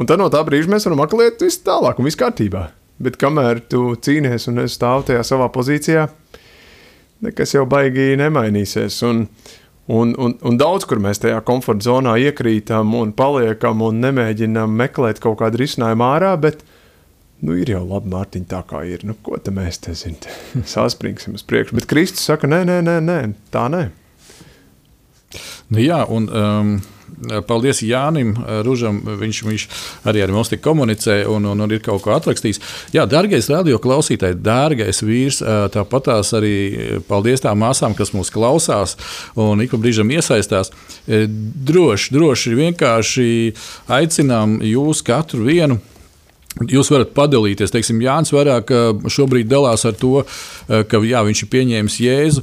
un tad no tā brīža mēs varam aklēt visu tālāk un viss kārtībā. Bet kamēr tu cīnies un es stāvu tajā savā pozīcijā, nekas jau baigi nemainīsies. Un, un, un, un daudz kur mēs tajā komforta zonā iekrītam un paliekam un nemēģinām meklēt kaut kādu risinājumu ārā, bet nu, ir jau labi, Mārtiņ, tā kā ir. Nu, ko te mēs te zinām? Saspringsim uz priekšu. Bet Kristus saka, nē, nē, nē, nē tā nē. Nu, jā, un. Um Paldies Jānim Ružam. Viņš, viņš arī ar mums komunicē un, un, un ir kaut ko atrakstījis. Jā, dārgais radio klausītāji, dārgais vīrs, tāpatās arī paldies tām māsām, kas mūs klausās un ik pa brīžam iesaistās. Droši, droši vienkārši aicinām jūs katru vienu. Jūs varat padalīties. Teiksim, Jānis vairāk šobrīd dalās ar to, ka jā, viņš ir pieņēmis Jēzu,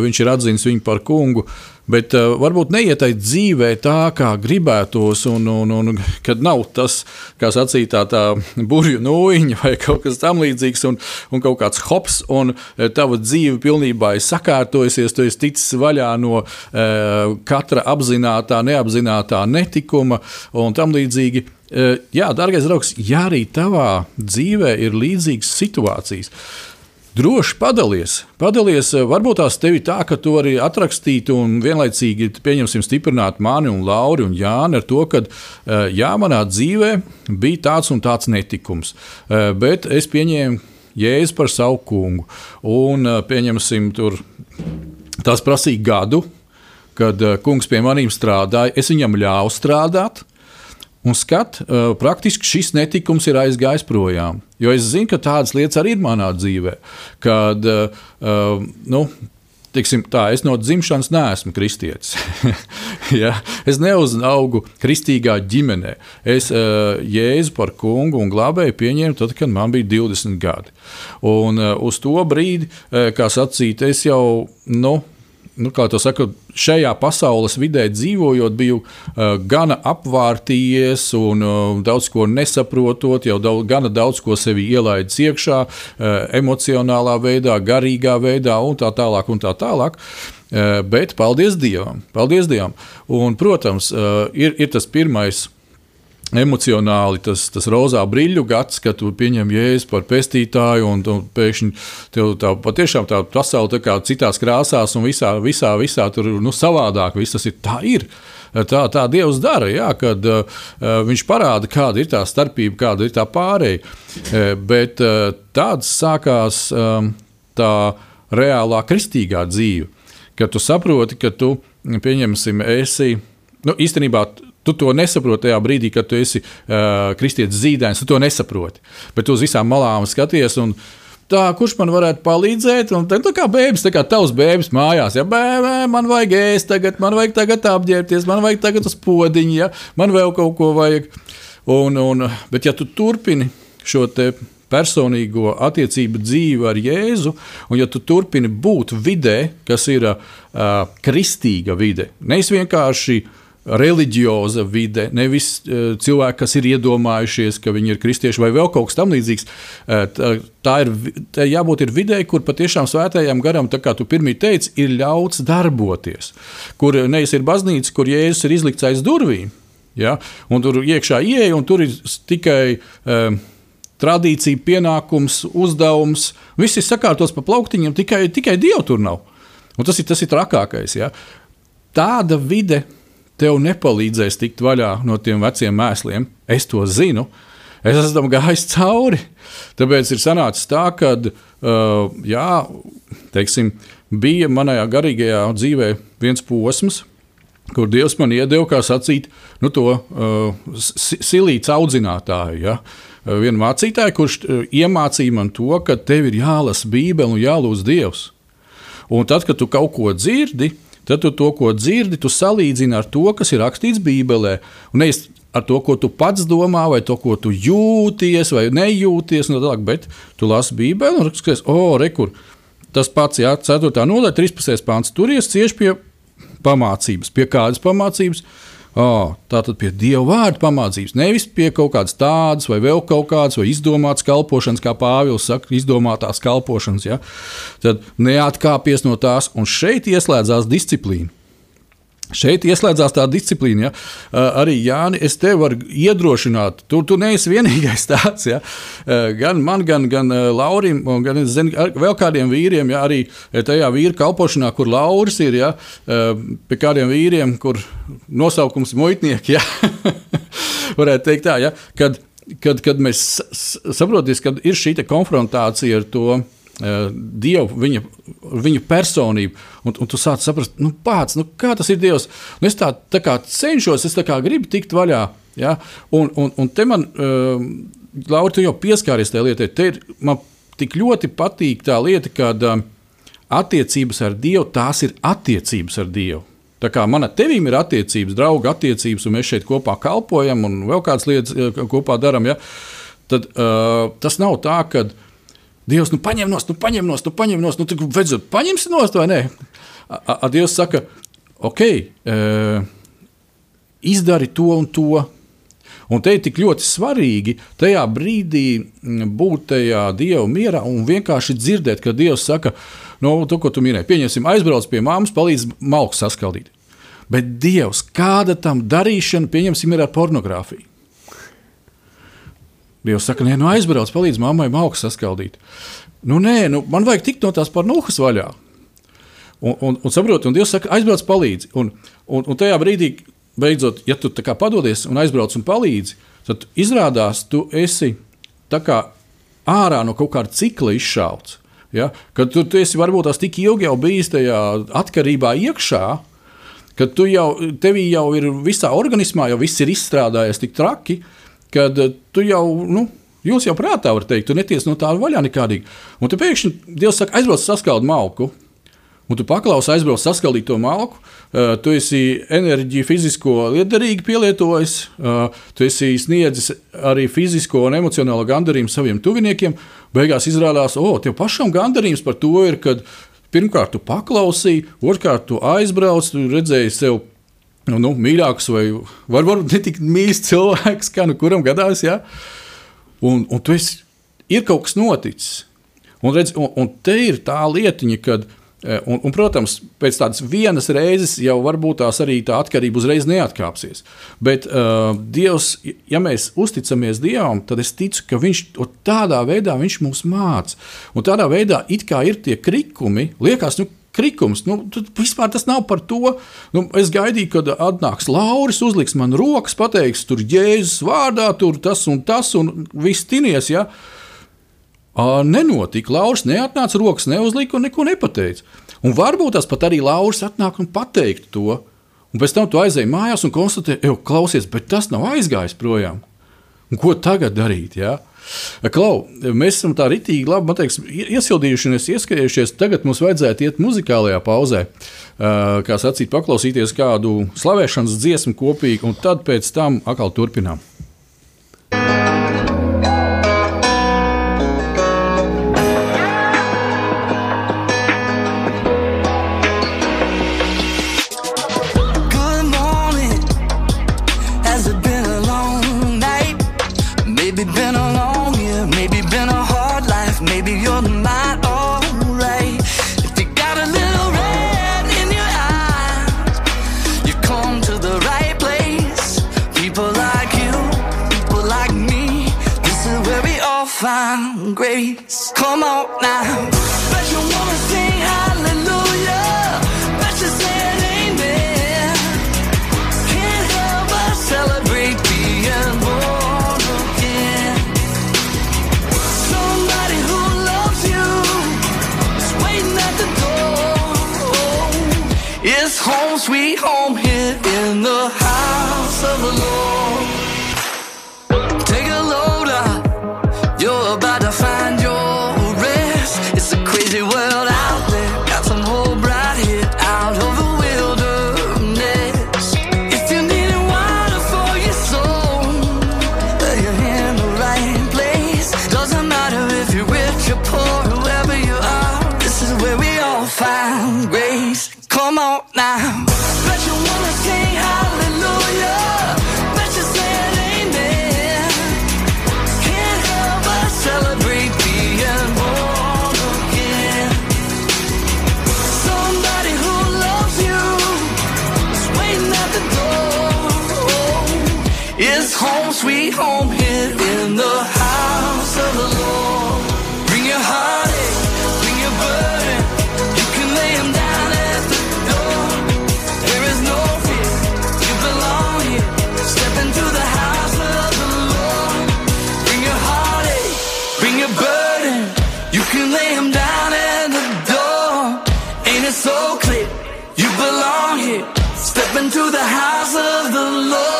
viņš ir atzīmis viņu par kungu. Uh, Bet uh, varbūt neiet dzīvē tā, kā gribētos, un, un, un kad nav tas, kā sacītā, tā burbuļu nūjiņa vai kaut kas tamlīdzīgs, un, un kaut kāds hops, un uh, tava dzīve pilnībā ir sakārtojusies, tu esi ticis vaļā no uh, katra apzināta, neapzināta netikuma un tam līdzīgi. Uh, jā, dārgais draugs, ja arī tavā dzīvē ir līdzīgas situācijas, uh, droši padalies. Padalies, eh, varbūt tās tev ir tā, ka tu vari atrakstīt un vienlaicīgi, pieņemsim, stiprināt mani un Lauri un Jāni ar to, ka, eh, jā, manā dzīvē bija tāds un tāds netikums, eh, bet es pieņēmu Jēzu par savu kungu. Un pieņemsim, tur tas prasīja gadu, kad kungs pie maniem strādāja, es viņam ļāvu strādāt. Un skat, praktiski šis netikums ir aizgājis projām. Jo es zinu, ka tādas lietas arī ir manā dzīvē. Kad, nu, Tiksim, tā, es no dzimšanas neesmu kristietis. ja? Es neuzaugu kristīgā ģimenē. Es uh, Jēzu par kungu un glābēju pieņēmu tad, kad man bija 20 gadi. Un uh, uz to brīdi, uh, kā sacīt, es jau. Nu, nu, kā to saka, šajā pasaules vidē dzīvojot, biju uh, gana apvārtījies un uh, daudz ko nesaprotot, jau daudz, gana daudz ko sevi ielaidis iekšā, uh, emocionālā veidā, garīgā veidā un tā tālāk. Un tā tālāk. Uh, bet paldies Dievam! Paldies Dievam! Un, protams, uh, ir, ir tas pirmais emocionāli tas, tas rozā brīļu gads, kad tu pieņem jēzu par pestītāju, un, un pēkšņi tev tā patiešām tā pasaule tā kā citās krāsās, un visā, visā, visā tur nu, savādāk viss tas ir. Tā ir. Tā, tā Dievs dara, jā, kad uh, viņš parāda, kāda ir tā starpība, kāda ir tā pārēja. Uh, bet uh, tāds sākās um, tā reālā kristīgā dzīve, kad tu saproti, ka tu, pieņemsim, esi nu, īstenībā Tu to nesaproti tajā brīdī, kad tu esi uh, kristietis zīdainis. Tu to nesaproti. Bet tu uz visām malām skaties. Un, Tā, kurš man varētu palīdzēt? Un tā, tā kā bērns, tā kā tavs bērns mājās, ja bērnē, man vajag ēst, tagad, man vajag tagad apģērbties, man vajag tagad uz podziņa, ja man vēl kaut ko vajag. Un, un, bet, ja tu turpini šo personīgo attiecību dzīvi ar Jēzu, un ja tu turpini būt vidē, kas ir uh, kristīga vide, nevis vienkārši uh, reliģioza vide, nevis uh, cilvēki, kas ir iedomājušies, ka viņi ir kristieši vai vēl kaut kas tamlīdzīgs. Uh, tā, ir tā jābūt ir videi, kur patiešām svētajam garam, kā tu pirmie teici, ir ļauts darboties. Kur nevis ir baznīca, kur Jēzus ir izlikts aiz durvīm, ja? un tur iekšā ieeja, un tur ir tikai. Uh, Tradīcija, pienākums, uzdevums, viss ir sakārtots pa plauktiņiem, tikai, tikai Dievu tur nav. Un tas ir tas ir trakākais. Ja? Tāda vide, tev nepalīdzēs tikt vaļā no tiem veciem mēsliem. Es to zinu. Es esmu gājis cauri. Tāpēc ir sanācis tā, ka uh, jā, teiksim, bija manā garīgajā dzīvē viens posms, kur Dievs man iedeva, kā sacīt, nu, to uh, silīts audzinātāju. Ja? Uh, vienu mācītāju, kurš uh, iemācīja man to, ka tev ir jālasa Bībele un jālūdz Dievs. Un tad, kad tu kaut ko dzirdi, tad tu to, ko dzirdi, tu salīdzini ar to, kas ir rakstīts Bībelē. Un nevis ar to, ko tu pats domā, vai to, ko tu jūties, vai nejūties, no tālāk, bet tu lasi Bībeli un skaties, o, rekur. Tas pats, jā, 4. nodaļa, 13. pāns. Tur ies cieši pie pamācības. Pie kādas pamācības? Oh, tā tad pie dieva vārda pamācības, nevis pie kaut kādas tādas, vai vēl kaut kādas, vai izdomātas kalpošanas, kā Pāvils saka, izdomātās kalpošanas. Ja? Tad neatkāpies no tās, un šeit ieslēdzās disciplīna. Šeit ieslēdzās tā disciplīna. Ja? Arī Jānis, es tevi varu iedrošināt. Tu, tu neesi vienīgais tāds. Ja? Gan man, gan, gan Laurim, gan zinu, vēl kādiem vīriem, ja? arī tajā vīra kalpošanā, kur Lauris ir, ja? pie kādiem vīriem, kur nosaukums muitnieki. Ja? Varētu teikt tā, ja? kad, kad, kad mēs saprotam, ka ir šī konfrontācija ar to Dievu, viņa, viņa personību. Un, un tu sāc saprast, nu, pats, nu, kā tas ir Dievs. Un es tā, tā kā cenšos, es kā gribu tikt vaļā. Ja? Un, un, un te man, uh, Laura, tu jau pieskāries tajā lietā. Te ir, man tik ļoti patīk tā lieta, ka uh, attiecības ar Dievu, tās ir attiecības ar Dievu. Tā kā man ar tevīm ir attiecības, draugu attiecības, un mēs šeit kopā kalpojam un vēl kādas lietas kopā darām, ja? tad uh, tas nav tā, ka uh, Dievs, nu paņem no, nu paņem no, nu paņem no, nu tad vajadzētu paņemsi no, vai nē? A, a, Dievs saka, ok, e, izdari to un to. Un te ir tik ļoti svarīgi tajā brīdī būt tajā Dieva mierā un vienkārši dzirdēt, ka Dievs saka, no to, ko tu minēji, pieņemsim, aizbrauc pie māmas, palīdz malku saskaldīt. Bet Dievs, kāda tam darīšana, pieņemsim, ir ar pornogrāfiju. Dievs saka, nē, nu aizbrauc, palīdz mammai malku saskaldīt. Nu, nē, nu, man vajag tikt no tās parnuhas vaļā. Un, un, un saproti, un Dievs saka, aizbrauc, palīdzi. Un, un, un tajā brīdī, beidzot, ja tu padodies un aizbrauc un palīdzi, tad izrādās, tu esi ārā no kaut kāda cikla izšauts. Ja? Kad tu, tu esi varbūt tās tik ilgi jau bijis tajā atkarībā iekšā, ka tu jau, tevī jau ir visā organismā, jau viss ir izstrādājies tik traki, uh, kad eh, tu jau. Nu, Jūs jau prātā varat teikt, tu neties no tā vaļā nekādīgi. Un tu pēkšņi Dievs saka, aizbrauc saskaldi malku. Un tu paklausi, aizbrauc saskaldīt to malku. Uh, tu esi enerģiju fizisko liederīgi pielietojis. Uh, tu esi sniedzis arī fizisko un emocionālo gandarījumu saviem tuviniekiem. Beigās izrādās, o, oh, tev pašam gandarījums par to ir, kad pirmkārt tu paklausīji, otrkārt tu aizbrauc, tu redzēji sev nu, nu, mīļāks vai var, varbūt ne tik mīļš cilvēks, kā nu kuram gadās. Ja? Un, un tu esi, ir kaut kas noticis. Un, redz, un, un te ir tā lietiņa, kad Eh, un, un, protams, pēc tādas vienas reizes jau varbūt tās arī tā atkarība uzreiz neatkāpsies. Bet uh, Dievs, ja mēs uzticamies Dievam, tad es ticu, ka Viņš tādā veidā viņš mūs māca. Un tādā veidā it kā ir tie krikumi, liekas, nu, krikums. Nu, vispār tas nav par to. Nu, es gaidīju, kad atnāks Lauris, uzliks man rokas, pateiks, tur Jēzus vārdā, tur tas un tas, un viss tinies. Ja? Nenotika. Lauris neatnāca rokas, neuzlika un neko nepateica. Un varbūt tas pat arī Lauris atnāk un pateikt to. Un pēc tam tu aizēji mājās un konstatēji, ej, klausies, bet tas nav aizgājis projām. Un ko tagad darīt? Ja? Klau, mēs esam tā rītīgi labi teiks, iesildījušies, ieskrējušies. Tagad mums vajadzētu iet muzikālajā pauzē, kā sacīt, paklausīties kādu slavēšanas dziesmu kopīgi, un tad pēc tam atkal turpinām. Come on now. Home, sweet home here in the house of the Lord. Bring your heartache, bring your burden. You can lay 'em down at the door. There is no fear, you belong here. Step into the house of the Lord. Bring your heartache, bring your burden. You can lay 'em down at the door. Ain't it so clear? You belong here. Step into the house of the Lord.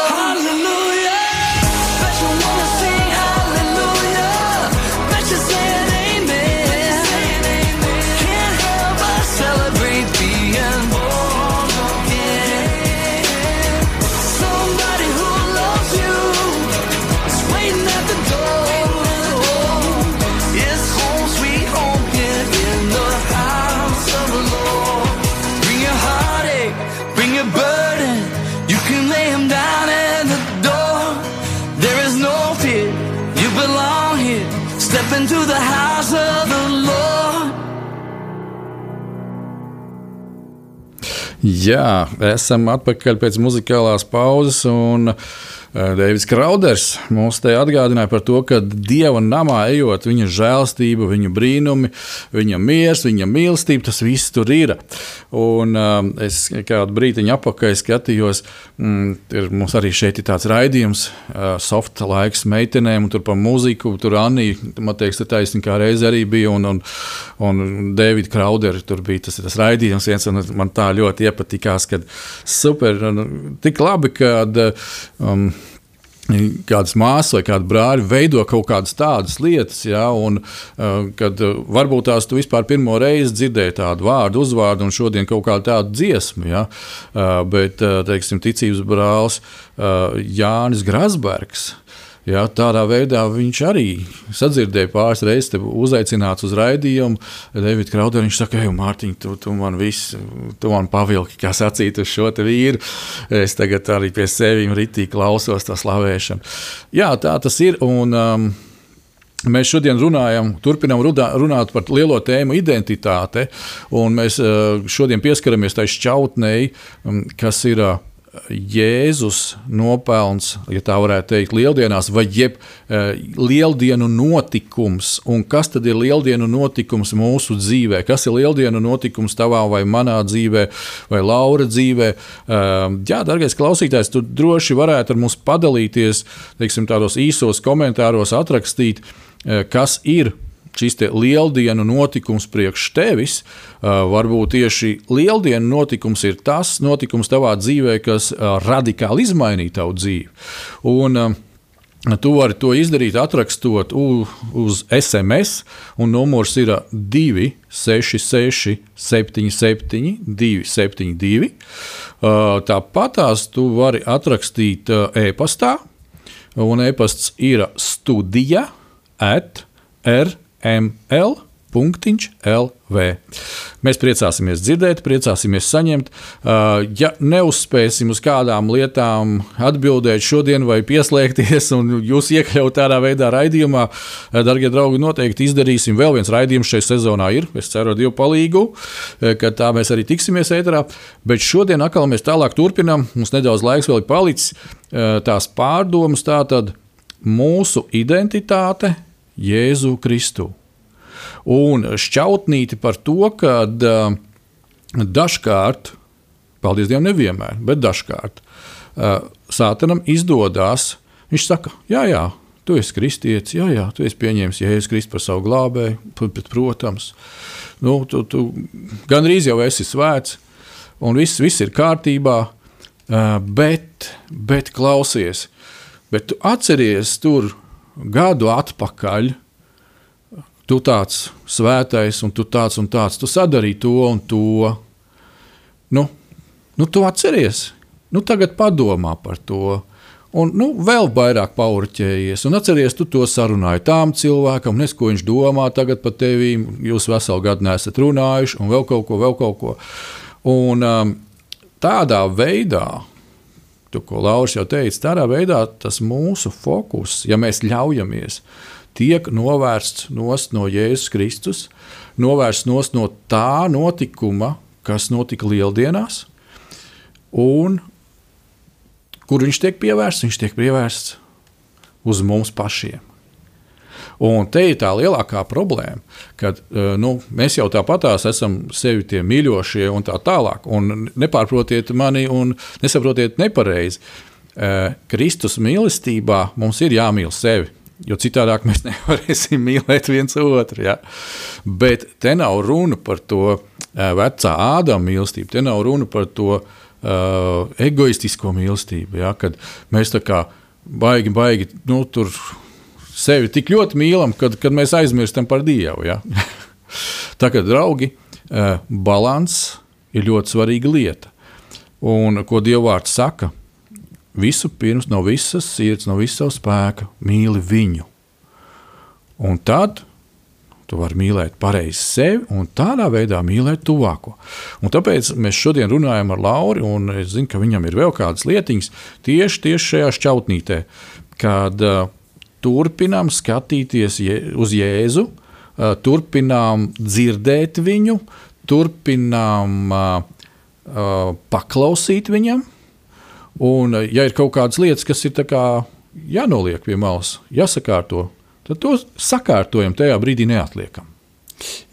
Jā, esam atpakaļ pēc muzikālās pauzes. Un, uh, Deivids Krauders mums te atgādināja par to, ka dieva namā ejot, viņa žēlstība, viņa brīnumi, viņa miers, viņa mīlestība, tas viss tur ir. Un uh, es kādu brīdiņu apakaļ skatījos, mm, ir, mums arī šeit ir tāds raidījums, uh, soft laiks meitenēm, un tur par mūziku, tur Anija, man liekas, tā taisnība kā reize arī bija, un, un, un Deivids Krauders tur bija tas, tas raidījums viens, un man tā ļoti iepatikās, ka super, un tik labi, kad um, kādas māsas vai kādi brāļi veido kaut kādas tādas lietas, ja, un uh, kad uh, varbūt tās tu vispār pirmo reizi dzirdēji tādu vārdu, uzvārdu, un šodien kaut kādu tādu dziesmu, ja, uh, bet, teiksim, ticības brālis Jānis Grasbergs. Ja, tādā veidā viņš arī sadzirdēja pāris reizes, uzaicināts uz raidījumu. Davids Krauders viņš saka, ej, Mārtiņ, tu, tu man viss, tu man pavilki, kā sacīt, uz šo vīru. Es tagad arī pie sevis ritīgi klausos tā slavēšanu. Jā, tā tas ir. Un, um, Mēs šodien runājam, turpinām runāt par lielo tēmu identitāte, un mēs eh, šodien pieskaramies tai šķautnei, mm, kas ir eh, Jēzus nopelns, ja tā varētu teikt, lieldienās, vai jeb uh, lieldienu notikums. Un kas tad ir lieldienu notikums mūsu dzīvē? Kas ir lieldienu notikums tavā vai manā dzīvē, vai Laura dzīvē? Uh, jā, darbie klausītājs, tu droši varētu ar mums padalīties, teiksim, tādos īsos komentāros, atrakstīt, uh, kas ir šis lieldienu notikums priekš tevis, varbūt tieši lieldienu notikums ir tas notikums tavā dzīvē, kas radikāli izmainīja tavu dzīvi. Un, Tu vari to izdarīt, atrakstot uz SMS, un numurs ir 266, 77, 272. Tāpat tās tu vari atrakstīt e-pastā, un e-pasts ir studija at r ML. LV. Mēs priecāsimies dzirdēt, priecāsimies saņemt. Uh, ja neuzspēsim uz kādām lietām atbildēt šodien vai pieslēgties, un jūs iekļaut tādā veidā raidījumā, uh, darbie draugi, noteikti izdarīsim. Vēl viens raidījums šajā sezonā ir. Es ceru, ar Dievu palīgu, uh, ka tā mēs arī tiksimies ēterā. Bet šodien atkal mēs tālāk turpinām. Mums nedaudz laiks vēl ir palicis. Tās pārdomas, tā tad mūsu identitāte Jēzu Kristu. Un šķautnīti par to, ka dažkārt, paldies Dievam, nevienmēr, bet dažkārt Sātanam izdodas. Viņš saka, jā, jā, tu esi kristietis, jā, jā, tu esi pieņēmis Jēzus Kristu par savu glābēju, bet, protams, nu, tu, tu gandrīz jau esi svēts, un viss, viss ir kārtībā, bet, bet klausies, bet tu atceries tur gadu atpakaļ, tu tāds svētais, un tu tāds un tāds, tu sadarīji to un to. Nu, nu tu atceries, nu tagad padomā par to. Un nu, vēl vairāk paurķējies, un atceries, tu to sarunāji tām cilvēkam, nes ko viņš domā tagad par tevi. Jūs veselu gadu nesat runājuši, un vēl kaut ko, vēl kaut ko. Un, um, tādā veidā to, ko Lauris jau teica, tādā veidā tas mūsu fokus, ja mēs ļaujamies, tiek novērsts no Jēzus Kristus, novērsts no tā notikuma, kas notika lieldienās, un kur viņš tiek pievērsts, viņš tiek pievērsts uz mums pašiem. Un te ir tā lielākā problēma, ka eh, nu, mēs jau tāpatās esam sevi tie mīļošie un tā tālāk. Un nepārprotiet mani un nesaprotiet nepareizi. Eh, Kristus mīlestībā mums ir jāmīl sevi. Jo citādi mēs nevarēsim mīlēt viens otru. Ja? Bet te nav runa par to uh, vecā ādama mīlestību, te nav runa par to uh, egoistisko mīlestību. Ja? Kad mēs tā kā baigi, baigi nu, tur sevi tik ļoti mīlam, kad, kad mēs aizmirstam par Dievu. Ja? Tā kā draugi, eh, balans ir ļoti svarīga lieta. Un ko Dievvvārds saka? Visu pirms no visas sirds, no visas savas spēka mīli viņu. Un tad tu vari mīlēt pareizi sevi un tādā veidā mīlēt tuvāko. Un tāpēc mēs šodien runājam ar Lauru, un es zinu, ka viņam ir vēl kādas lietiņas tieši, tieši šajā šķautnītē, kad uh, turpinām skatīties uz Jēzu, turpinām dzirdēt viņu, turpinām paklausīt viņam. Un, ja ir kaut kādas lietas, kas ir jānoliek pie malas, jāsakārto, tad to sakārtojam tajā brīdī neatliekam.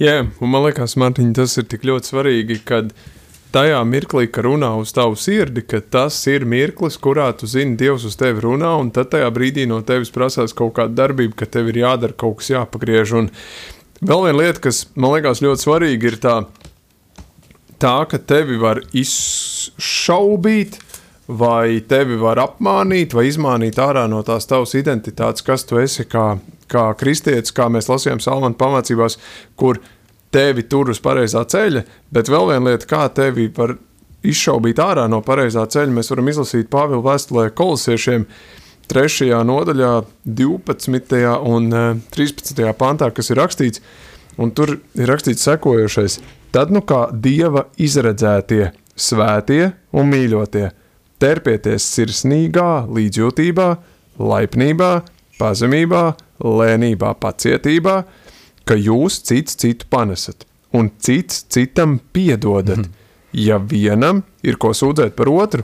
Jā, un man liekas, Mārtiņ, tas ir tik ļoti svarīgi, kad uh, tajā mirklī, ka runā uz tavu sirdi, ka tas ir mirklis, kurā tu zini, Dievs uz tevi runā, un tad tajā brīdī no tevis prasās kaut kāda darbība, ka tev ir jādara kaut kas jāpagriež. Un vēl viena lieta, kas man liekas ļoti svarīga, ir tā, tā ka tevi var izšaubīt, vai tevi var apmānīt, vai izmānīt ārā no tās tavas identitātes, kas tu esi kā, kā kristietis, kā mēs lasījām Salmāna pamācībās, kur tevi tur uz pareizā ceļa, bet vēl viena lieta, kā tevi var izšaubīt ārā no pareizā ceļa, mēs varam izlasīt Pāvila vēstulē kolosiešiem 3. nodaļā, 12. un 13. Eh, pantā, kas ir rakstīts, un tur ir rakstīts sekojošais. Tad nu kā Dieva izredzētie, svētie un mīļotie, terpieties sirsnīgā līdzjūtībā, laipnībā, pazemībā, lēnībā, pacietībā, ka jūs cits citu panesat un cits citam piedodat. Mm -hmm. Ja vienam ir ko sūdzēt par otru,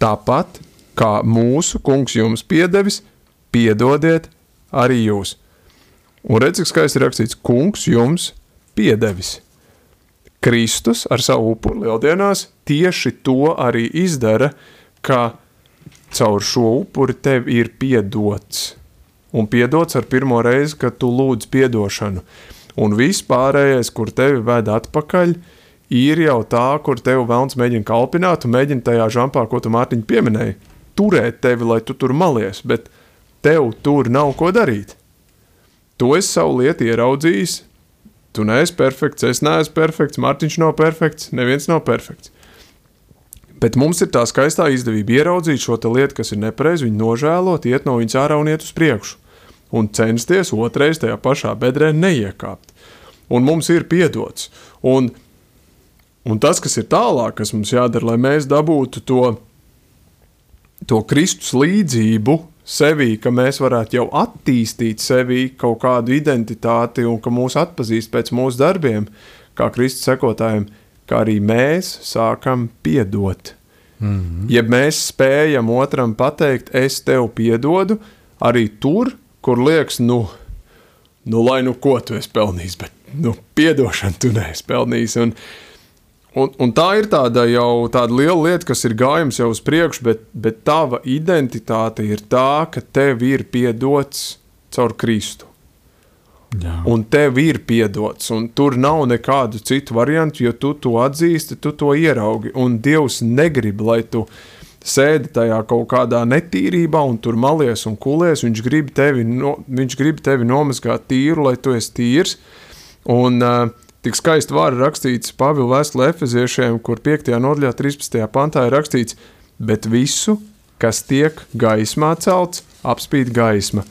tāpat kā mūsu kungs jums piedevis, piedodiet arī jūs. Un redziet, skaisti ir rakstīts, kungs jums piedevis. Kristus ar savu upuri lieldienās tieši to arī izdara, ka caur šo upuri tev ir piedots. Un piedots ar pirmo reizi, kad tu lūdz piedošanu. Un viss pārējais, kur tevi ved atpakaļ, ir jau tā, kur tev vēlams mēģina kalpināt un mēģina tajā žampā, ko tu Mārtiņ pieminēji, turēt tevi, lai tu tur malies, bet tev tur nav ko darīt. To es savu lietu ieraudzījis. Tu neesi perfekts, es neesmu perfekts, Mārtiņš nav perfekts, neviens nav perfekts. Bet mums ir tā skaistā izdevība ieraudzīt šo lietu, kas ir nepareizi, viņu nožēlot, iet no viņas ārā un iet uz priekšu. Un censties otrais tajā pašā bedrē neiekāpt. Un mums ir piedots. Un, un tas, kas ir tālāk, kas mums jādara, lai mēs dabūtu to, to Kristus līdzību sevī, ka mēs varētu jau attīstīt sevī kaut kādu identitāti un ka mūs atpazīst pēc mūsu darbiem, kā Kristus sekotājiem, kā arī mēs sākam piedot. Mm -hmm. Ja mēs spējam otram pateikt, es tev piedodu, arī tur, kur liekas, nu, nu lai nu ko tu esi pelnījis, bet nu, piedošanu tu neesi pelnījis. Un, Un, un tā ir tāda jau tāda liela lieta, kas ir gājums jau uz priekšu, bet, bet tava identitāte ir tā, ka tev ir piedots caur Kristu. Jā. Un tev ir piedots, un tur nav nekādu citu variantu, jo tu to atzīsti, tu to ieraugi. Un Dievs negrib, lai tu sēdi tajā kaut kādā netīrībā un tur malies un kulies. Viņš grib tevi, no, viņš grib tevi nomazgāt tīru, lai tu esi tīrs. Un, uh, Tik skaisti vārdi rakstīts Pāvila vēstulē Efeziešiem, kur 5. nodaļā, 13. pantā ir rakstīts, bet visu, kas tiek gaismā celts, apspīd gaisma,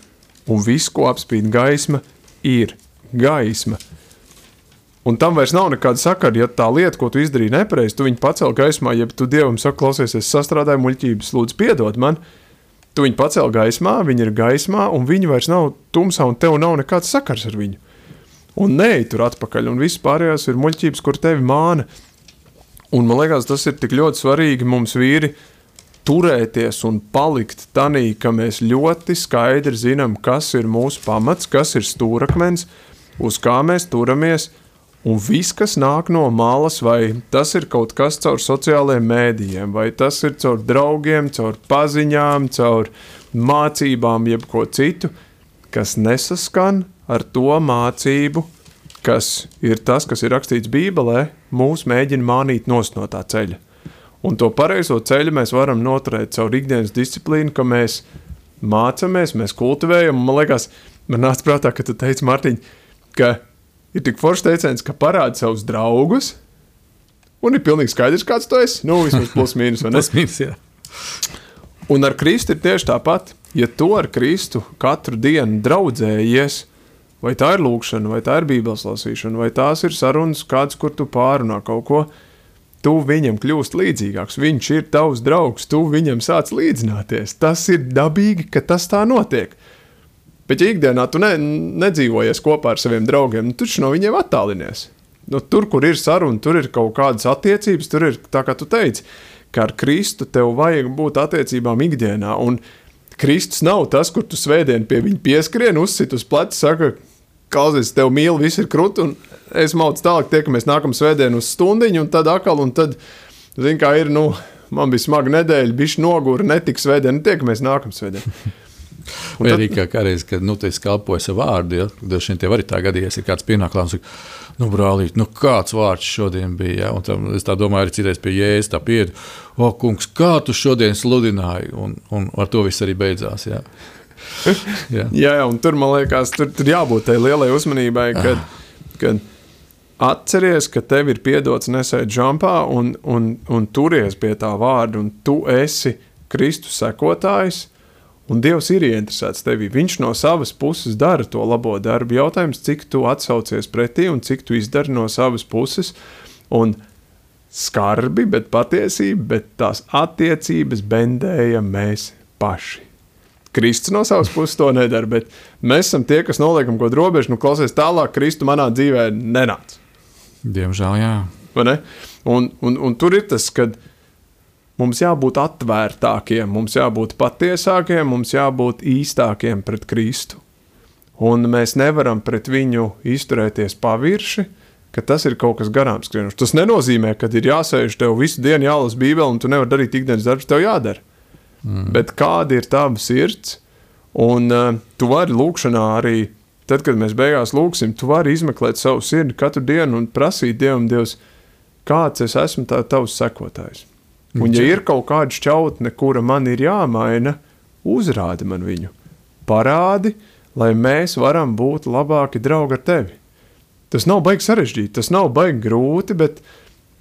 un viss, ko apspīd gaisma, ir gaisma. Un tam vairs nav nekāda sakara, ja tā lieta, ko tu izdarīji nepareizi, tu viņu pacēli gaismā, ja tu dievam saki, klausies, es sastrādāju muļķības, lūdzu, piedod man. Tu viņu pacēli gaismā, viņi ir gaismā, un viņi vairs nav tumsā, un tev nav nekāds sakars ar viņu un neej tur atpakaļ, un viss pārējās ir muļķības, kur tevi māna. Un man liekas, tas ir tik ļoti svarīgi mums vīri turēties un palikt tanī, ka mēs ļoti skaidri zinām, kas ir mūsu pamats, kas ir stūrakmens, uz kā mēs turamies, un viss, kas nāk no malas, vai tas ir kaut kas caur sociālajiem mēdījiem, vai tas ir caur draugiem, caur paziņām, caur mācībām, jeb ko citu, kas nesaskan ar to mācību, kas ir tas, kas ir rakstīts Bībelē, mūs mēģina mānīt no tā ceļa. Un to pareizo ceļu mēs varam noturēt caur ikdienas disciplīnu, ka mēs mācāmies, mēs kultivējam. Man liekas, man nāca prātā, ka tu teici, Mārtiņ, ka ir tik foršs teiciens, ka parādi savus draugus, un ir pilnīgi skaidrs, kāds tu esi. Nu, vismaz plus mīnus. plus mīnus, jā. Un ar Kristu ir tieši tāpat. Ja tu ar Kristu katru dienu draudzējies, Vai tā ir lūkšana, vai tā ir bībeles lasīšana, vai tās ir sarunas, kāds, kur tu pārunā kaut ko. Tu viņam kļūst līdzīgāks, viņš ir tavs draugs, tu viņam sāc līdzināties. Tas ir dabīgi, ka tas tā notiek. Bet, ja ikdienā tu ne, nedzīvojies kopā ar saviem draugiem, tu taču no viņiem attālinies. Nu, tur, kur ir saruna, tur ir kaut kādas attiecības, tur ir tā, kā tu teici, ka ar Kristu tev vajag būt attiecībām ikdienā. Un Kristus nav tas, kur tu svētdien pie viņa pieskrien, uzsit uz pleca, saka, klausies, tev mīl, viss ir krūti, un es maucu tālāk, tiekamies nākamā svētdienā uz stundiņu, un tad atkal, un tad, zini, kā ir, nu, man bija smaga nedēļa, bišķi nogura, netika svētdiena, tiekamies nākamā svētdienā. Vai tad... arī kā kādreiz, kad nu, es kalpoju savu vārdu, ja dažs šiem tev arī tā gadījies, ir kāds pienākums, nu, brālīt, nu, kāds vārds šodien bija. Ja? Un tam, es tā domāju, arī citreiz pie jēzus, tā piedu, o, kungs, kā tu šodien sludināji, un, un ar to viss arī beidzās. Ja? jā. jā, un tur man liekas, tur, tur jābūt tai lielai uzmanībai, kad, ah. kad atceries, ka tev ir piedots nesēt žampā un, un, un turies pie tā vārda, un tu esi Kristus sekotājs. Un Dievs ir ieinteresēts tevī. Viņš no savas puses dara to labo darbu. Jautājums, cik tu atsaucies pretī un cik tu izdari no savas puses. Un skarbi, bet patiesība, bet tās attiecības bendēja mēs paši Kristus no savas puses to nedara, bet mēs esam tie, kas noliekam kaut kādu robežu, nu, klausies tālāk, Kristu manā dzīvē nenāca. Diemžēl, jā. Un, un, un tur ir tas, ka mums jābūt atvērtākiem, mums jābūt patiesākiem, mums jābūt īstākiem pret Kristu. Un mēs nevaram pret viņu izturēties pavirši, ka tas ir kaut kas garām skrienošs. Tas nenozīmē, ka ir jāsēž tev visu dienu, jālasa Bībeli, un tu nevari darīt ikdienas darbus, tev jādara. Mm. Bet kāda ir tava sirds? Un uh, tu vari lūkšanā arī, tad, kad mēs beigās lūksim, tu vari izmeklēt savu sirdi katru dienu un prasīt Dievam, Dievs, kāds es esmu tā, tavs sekotājs. Un, ja ir kaut kāda šķautne, kura man ir jāmaina, uzrādi man viņu. Parādi, lai mēs varam būt labāki draugi ar tevi. Tas nav baigi sarežģīti, tas nav baigi grūti, bet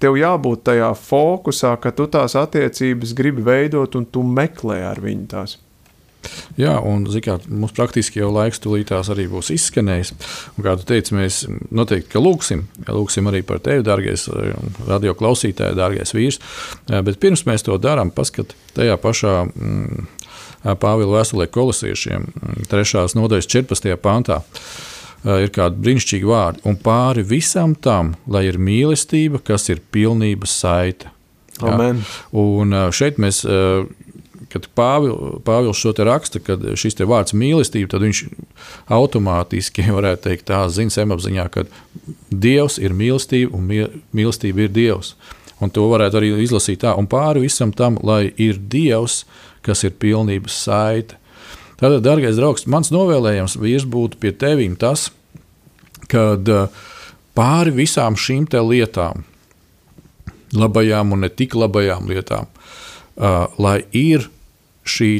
tev jābūt tajā fokusā, ka tu tās attiecības gribi veidot un tu meklē ar viņu tās. Jā, un kā, mums praktiski jau laiks tulītās arī būs izskanējis. Un, kā tu teici, mēs noteikti lūgsim, lūgsim arī par tevi, dārgais radio klausītāj, dārgais vīrs. Bet pirms mēs to darām, paskat tajā pašā mm, Pāvila vēstulē kolosiešiem, 3. Mm, nodaļas 14. pantā. Ir kādi brīnišķīgi vārdi, un pāri visam tam, lai ir mīlestība, kas ir pilnības. Ja? Un šeit mēs kad Pāvils, Pāvils šo te raksta, kad šis te vārds mīlestība, tad viņš automātiski varētu teikt, tā zina zemapziņā, ka Dievs ir mīlestība un mīlestība ir Dievs. Un to varētu arī izlasīt tā, un pāri visam tam, lai ir Dievs, kas ir pilnības saite. Tātad, darbais draugs, mans novēlējums vīrs būtu pie tevīm tas, kad pāri visām šīm lietām, labajām un ne tik labajām lietām, uh, lai ir šī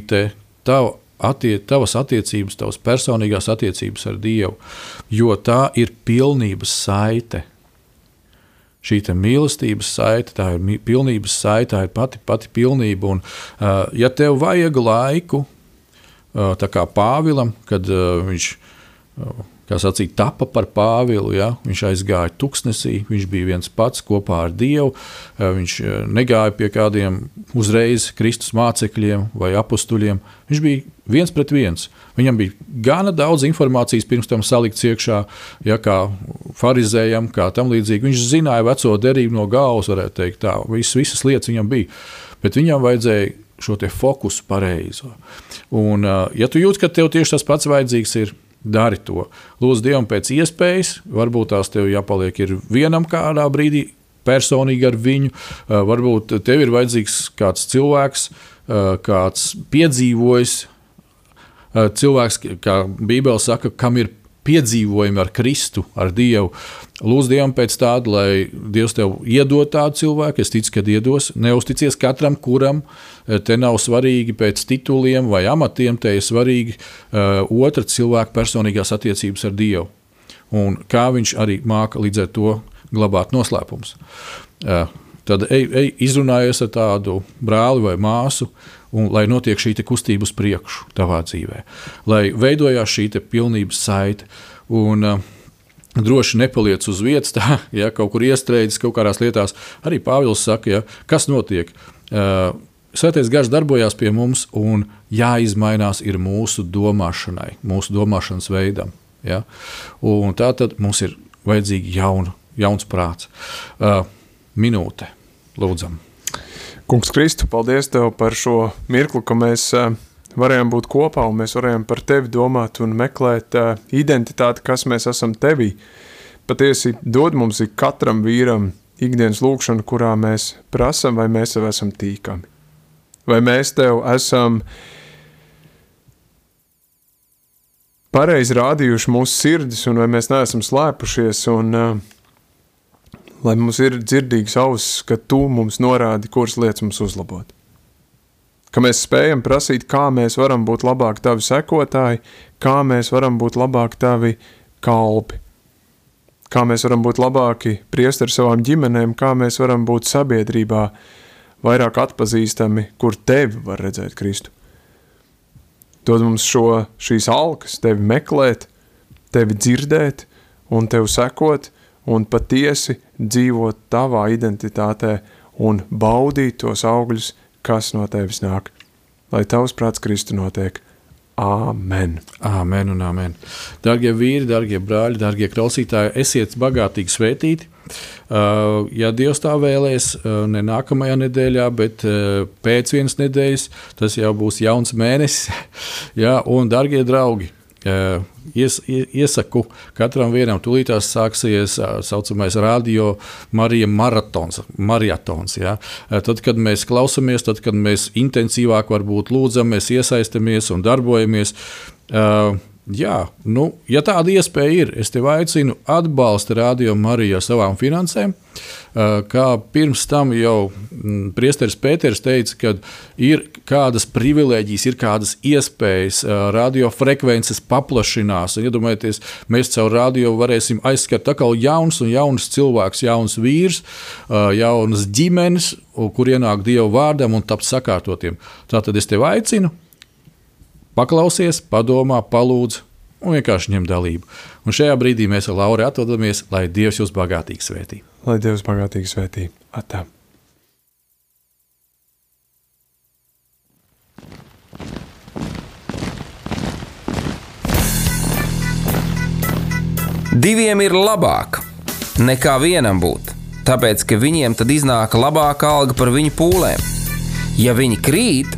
tava, attie, tavas attiecības, tavas personīgās attiecības ar Dievu, jo tā ir pilnības saite. Šī mīlestības saite, tā ir pilnības saite, tā ir pati, pati pilnība. Un, uh, ja tev vajag laiku, uh, tā kā Pāvilam, kad uh, viņš uh, kā sacīt, tapa par Pāvilu. Ja? Viņš aizgāja tuksnesī, viņš bija viens pats kopā ar Dievu. Eh, viņš eh, negāja pie kādiem uzreiz Kristus mācekļiem vai apstuļiem. Viņš bija viens pret viens. Viņam bija gana daudz informācijas pirms tam salikts iekšā, ja kā farizējam, kā tam līdzīgi. Viņš zināja veco derību no galvas, varētu teikt, tā. Vis, visas lietas viņam bija. Bet viņam vajadzēja šo fokusu pareizo. Un, eh, ja tu jūti, ka tev tieši tas pats vajadzīgs ir, dari to. Lūdzu Dievam pēc iespējas, varbūt tās tev jāpaliek vienam kādā brīdī, personīgi ar viņu. Varbūt tev ir vajadzīgs kāds cilvēks, kāds piedzīvojis, cilvēks, kā Bībele saka, kam ir piedzīvojumi ar Kristu, ar Dievu. Lūdzu Dievam pēc tāda, lai Dievs tev iedod tādu cilvēku. Es ticu, ka iedos. Neusticies katram, kuram eh, te nav svarīgi pēc tituliem vai amatiem, te ir svarīgi uh, otra cilvēka personīgās attiecības ar Dievu. Un kā viņš arī māca līdz ar to glabāt noslēpumus. Uh, tad ej, ej izrunājies ar tādu brāli vai māsu, un lai notiek šī kustība uz priekšu tavā dzīvē, lai veidojās šī pilnības saite. Un, uh, Droši nepaliec uz vietas, tā, ja kaut kur iestrēdzis kaut kādās lietās. Arī Pāvils saka, ja, kas notiek. Uh, Svētais gars darbojās pie mums, un jāizmainās ir mūsu domāšanai, mūsu domāšanas veidam. Ja? Un tā tad mums ir vajadzīga jauna, jauns prāts. Uh, minūte, lūdzam. Kungs, Kristu, paldies Tev par šo mirkli, ka mēs uh, varējām būt kopā un mēs varējām par Tevi domāt un meklēt uh, identitāti, kas mēs esam Tevī. Patiesi dod mums ik katram vīram ikdienas lūkšanu, kurā mēs prasam, vai mēs jau esam tīkami. Vai mēs Tev esam pareizi rādījuši mūsu sirdis un vai mēs neesam slēpušies un uh, lai mums ir dzirdīgs auss, ka tu mums norādi, kuras lietas mums uzlabot. Ka mēs spējam prasīt, kā mēs varam būt labāki tavi sekotāji, kā mēs varam būt labāki tavi kalpi, kā mēs varam būt labāki priesteri savām ģimenēm, kā mēs varam būt sabiedrībā vairāk atpazīstami, kur tevi var redzēt Kristu. Dod mums šo, šīs alkas, tevi meklēt, tevi dzirdēt un tevi sekot, un patiesi dzīvot tavā identitātē un baudīt tos augļus, kas no tevis nāk. Lai tavs prāts Kristu notiek. Āmen! Amen un amen. Darbie vīri, darbie brāļi, darbie klausītāji, esiet bagātīgi svētīti. Uh, ja Dievs tā vēlēs, uh, ne nākamajā nedēļā, bet uh, pēc vienas nedēļas, tas jau būs jauns mēnesis. ja, un, darbie draugi, Ies, iesaku katram vienam, tūlītās sāksies tā saucamais radio Marija maratons. maratons ja? Tad, kad mēs klausāmies, tad, kad mēs intensīvāk varbūt lūdzam, mēs iesaistamies un darbojamies. Uh, Jā, nu, ja tāda iespēja ir, es tevi aicinu atbalstīt radio Mariju ar savām finansēm. Kā pirms tam jau mm, Priesteris Pēters teica, ka ir kādas privilēģijas, ir kādas iespējas, radiofrekvences paplašinās. Iedomājieties, mēs caur radio varēsim aizskart atkal jauns un jauns cilvēks, jauns vīrs, jaunas ģimenes, kur ienāk Dieva vārdam un tapt sakārtotiem. Tātad es tevi aicinu paklausies, padomā, palūdz un vienkārši ņem dalību. Un šajā brīdī mēs ar Lauru atrodamies, lai Dievs jūs bagātīgi svētī. Lai Dievs bagātīgi svētī. Atā. Diviem ir labāk nekā vienam būt, tāpēc ka viņiem tad iznāk labāka alga par viņu pūlēm. Ja viņi krīt,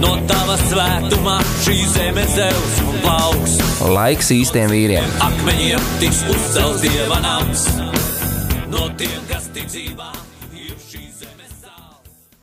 No tava svētumā šī zeme zeus un plauks. Laiks īstiem vīriem. Akmeņiem tiks uzcelts dieva nams. No tiem, kas tic dzīvām.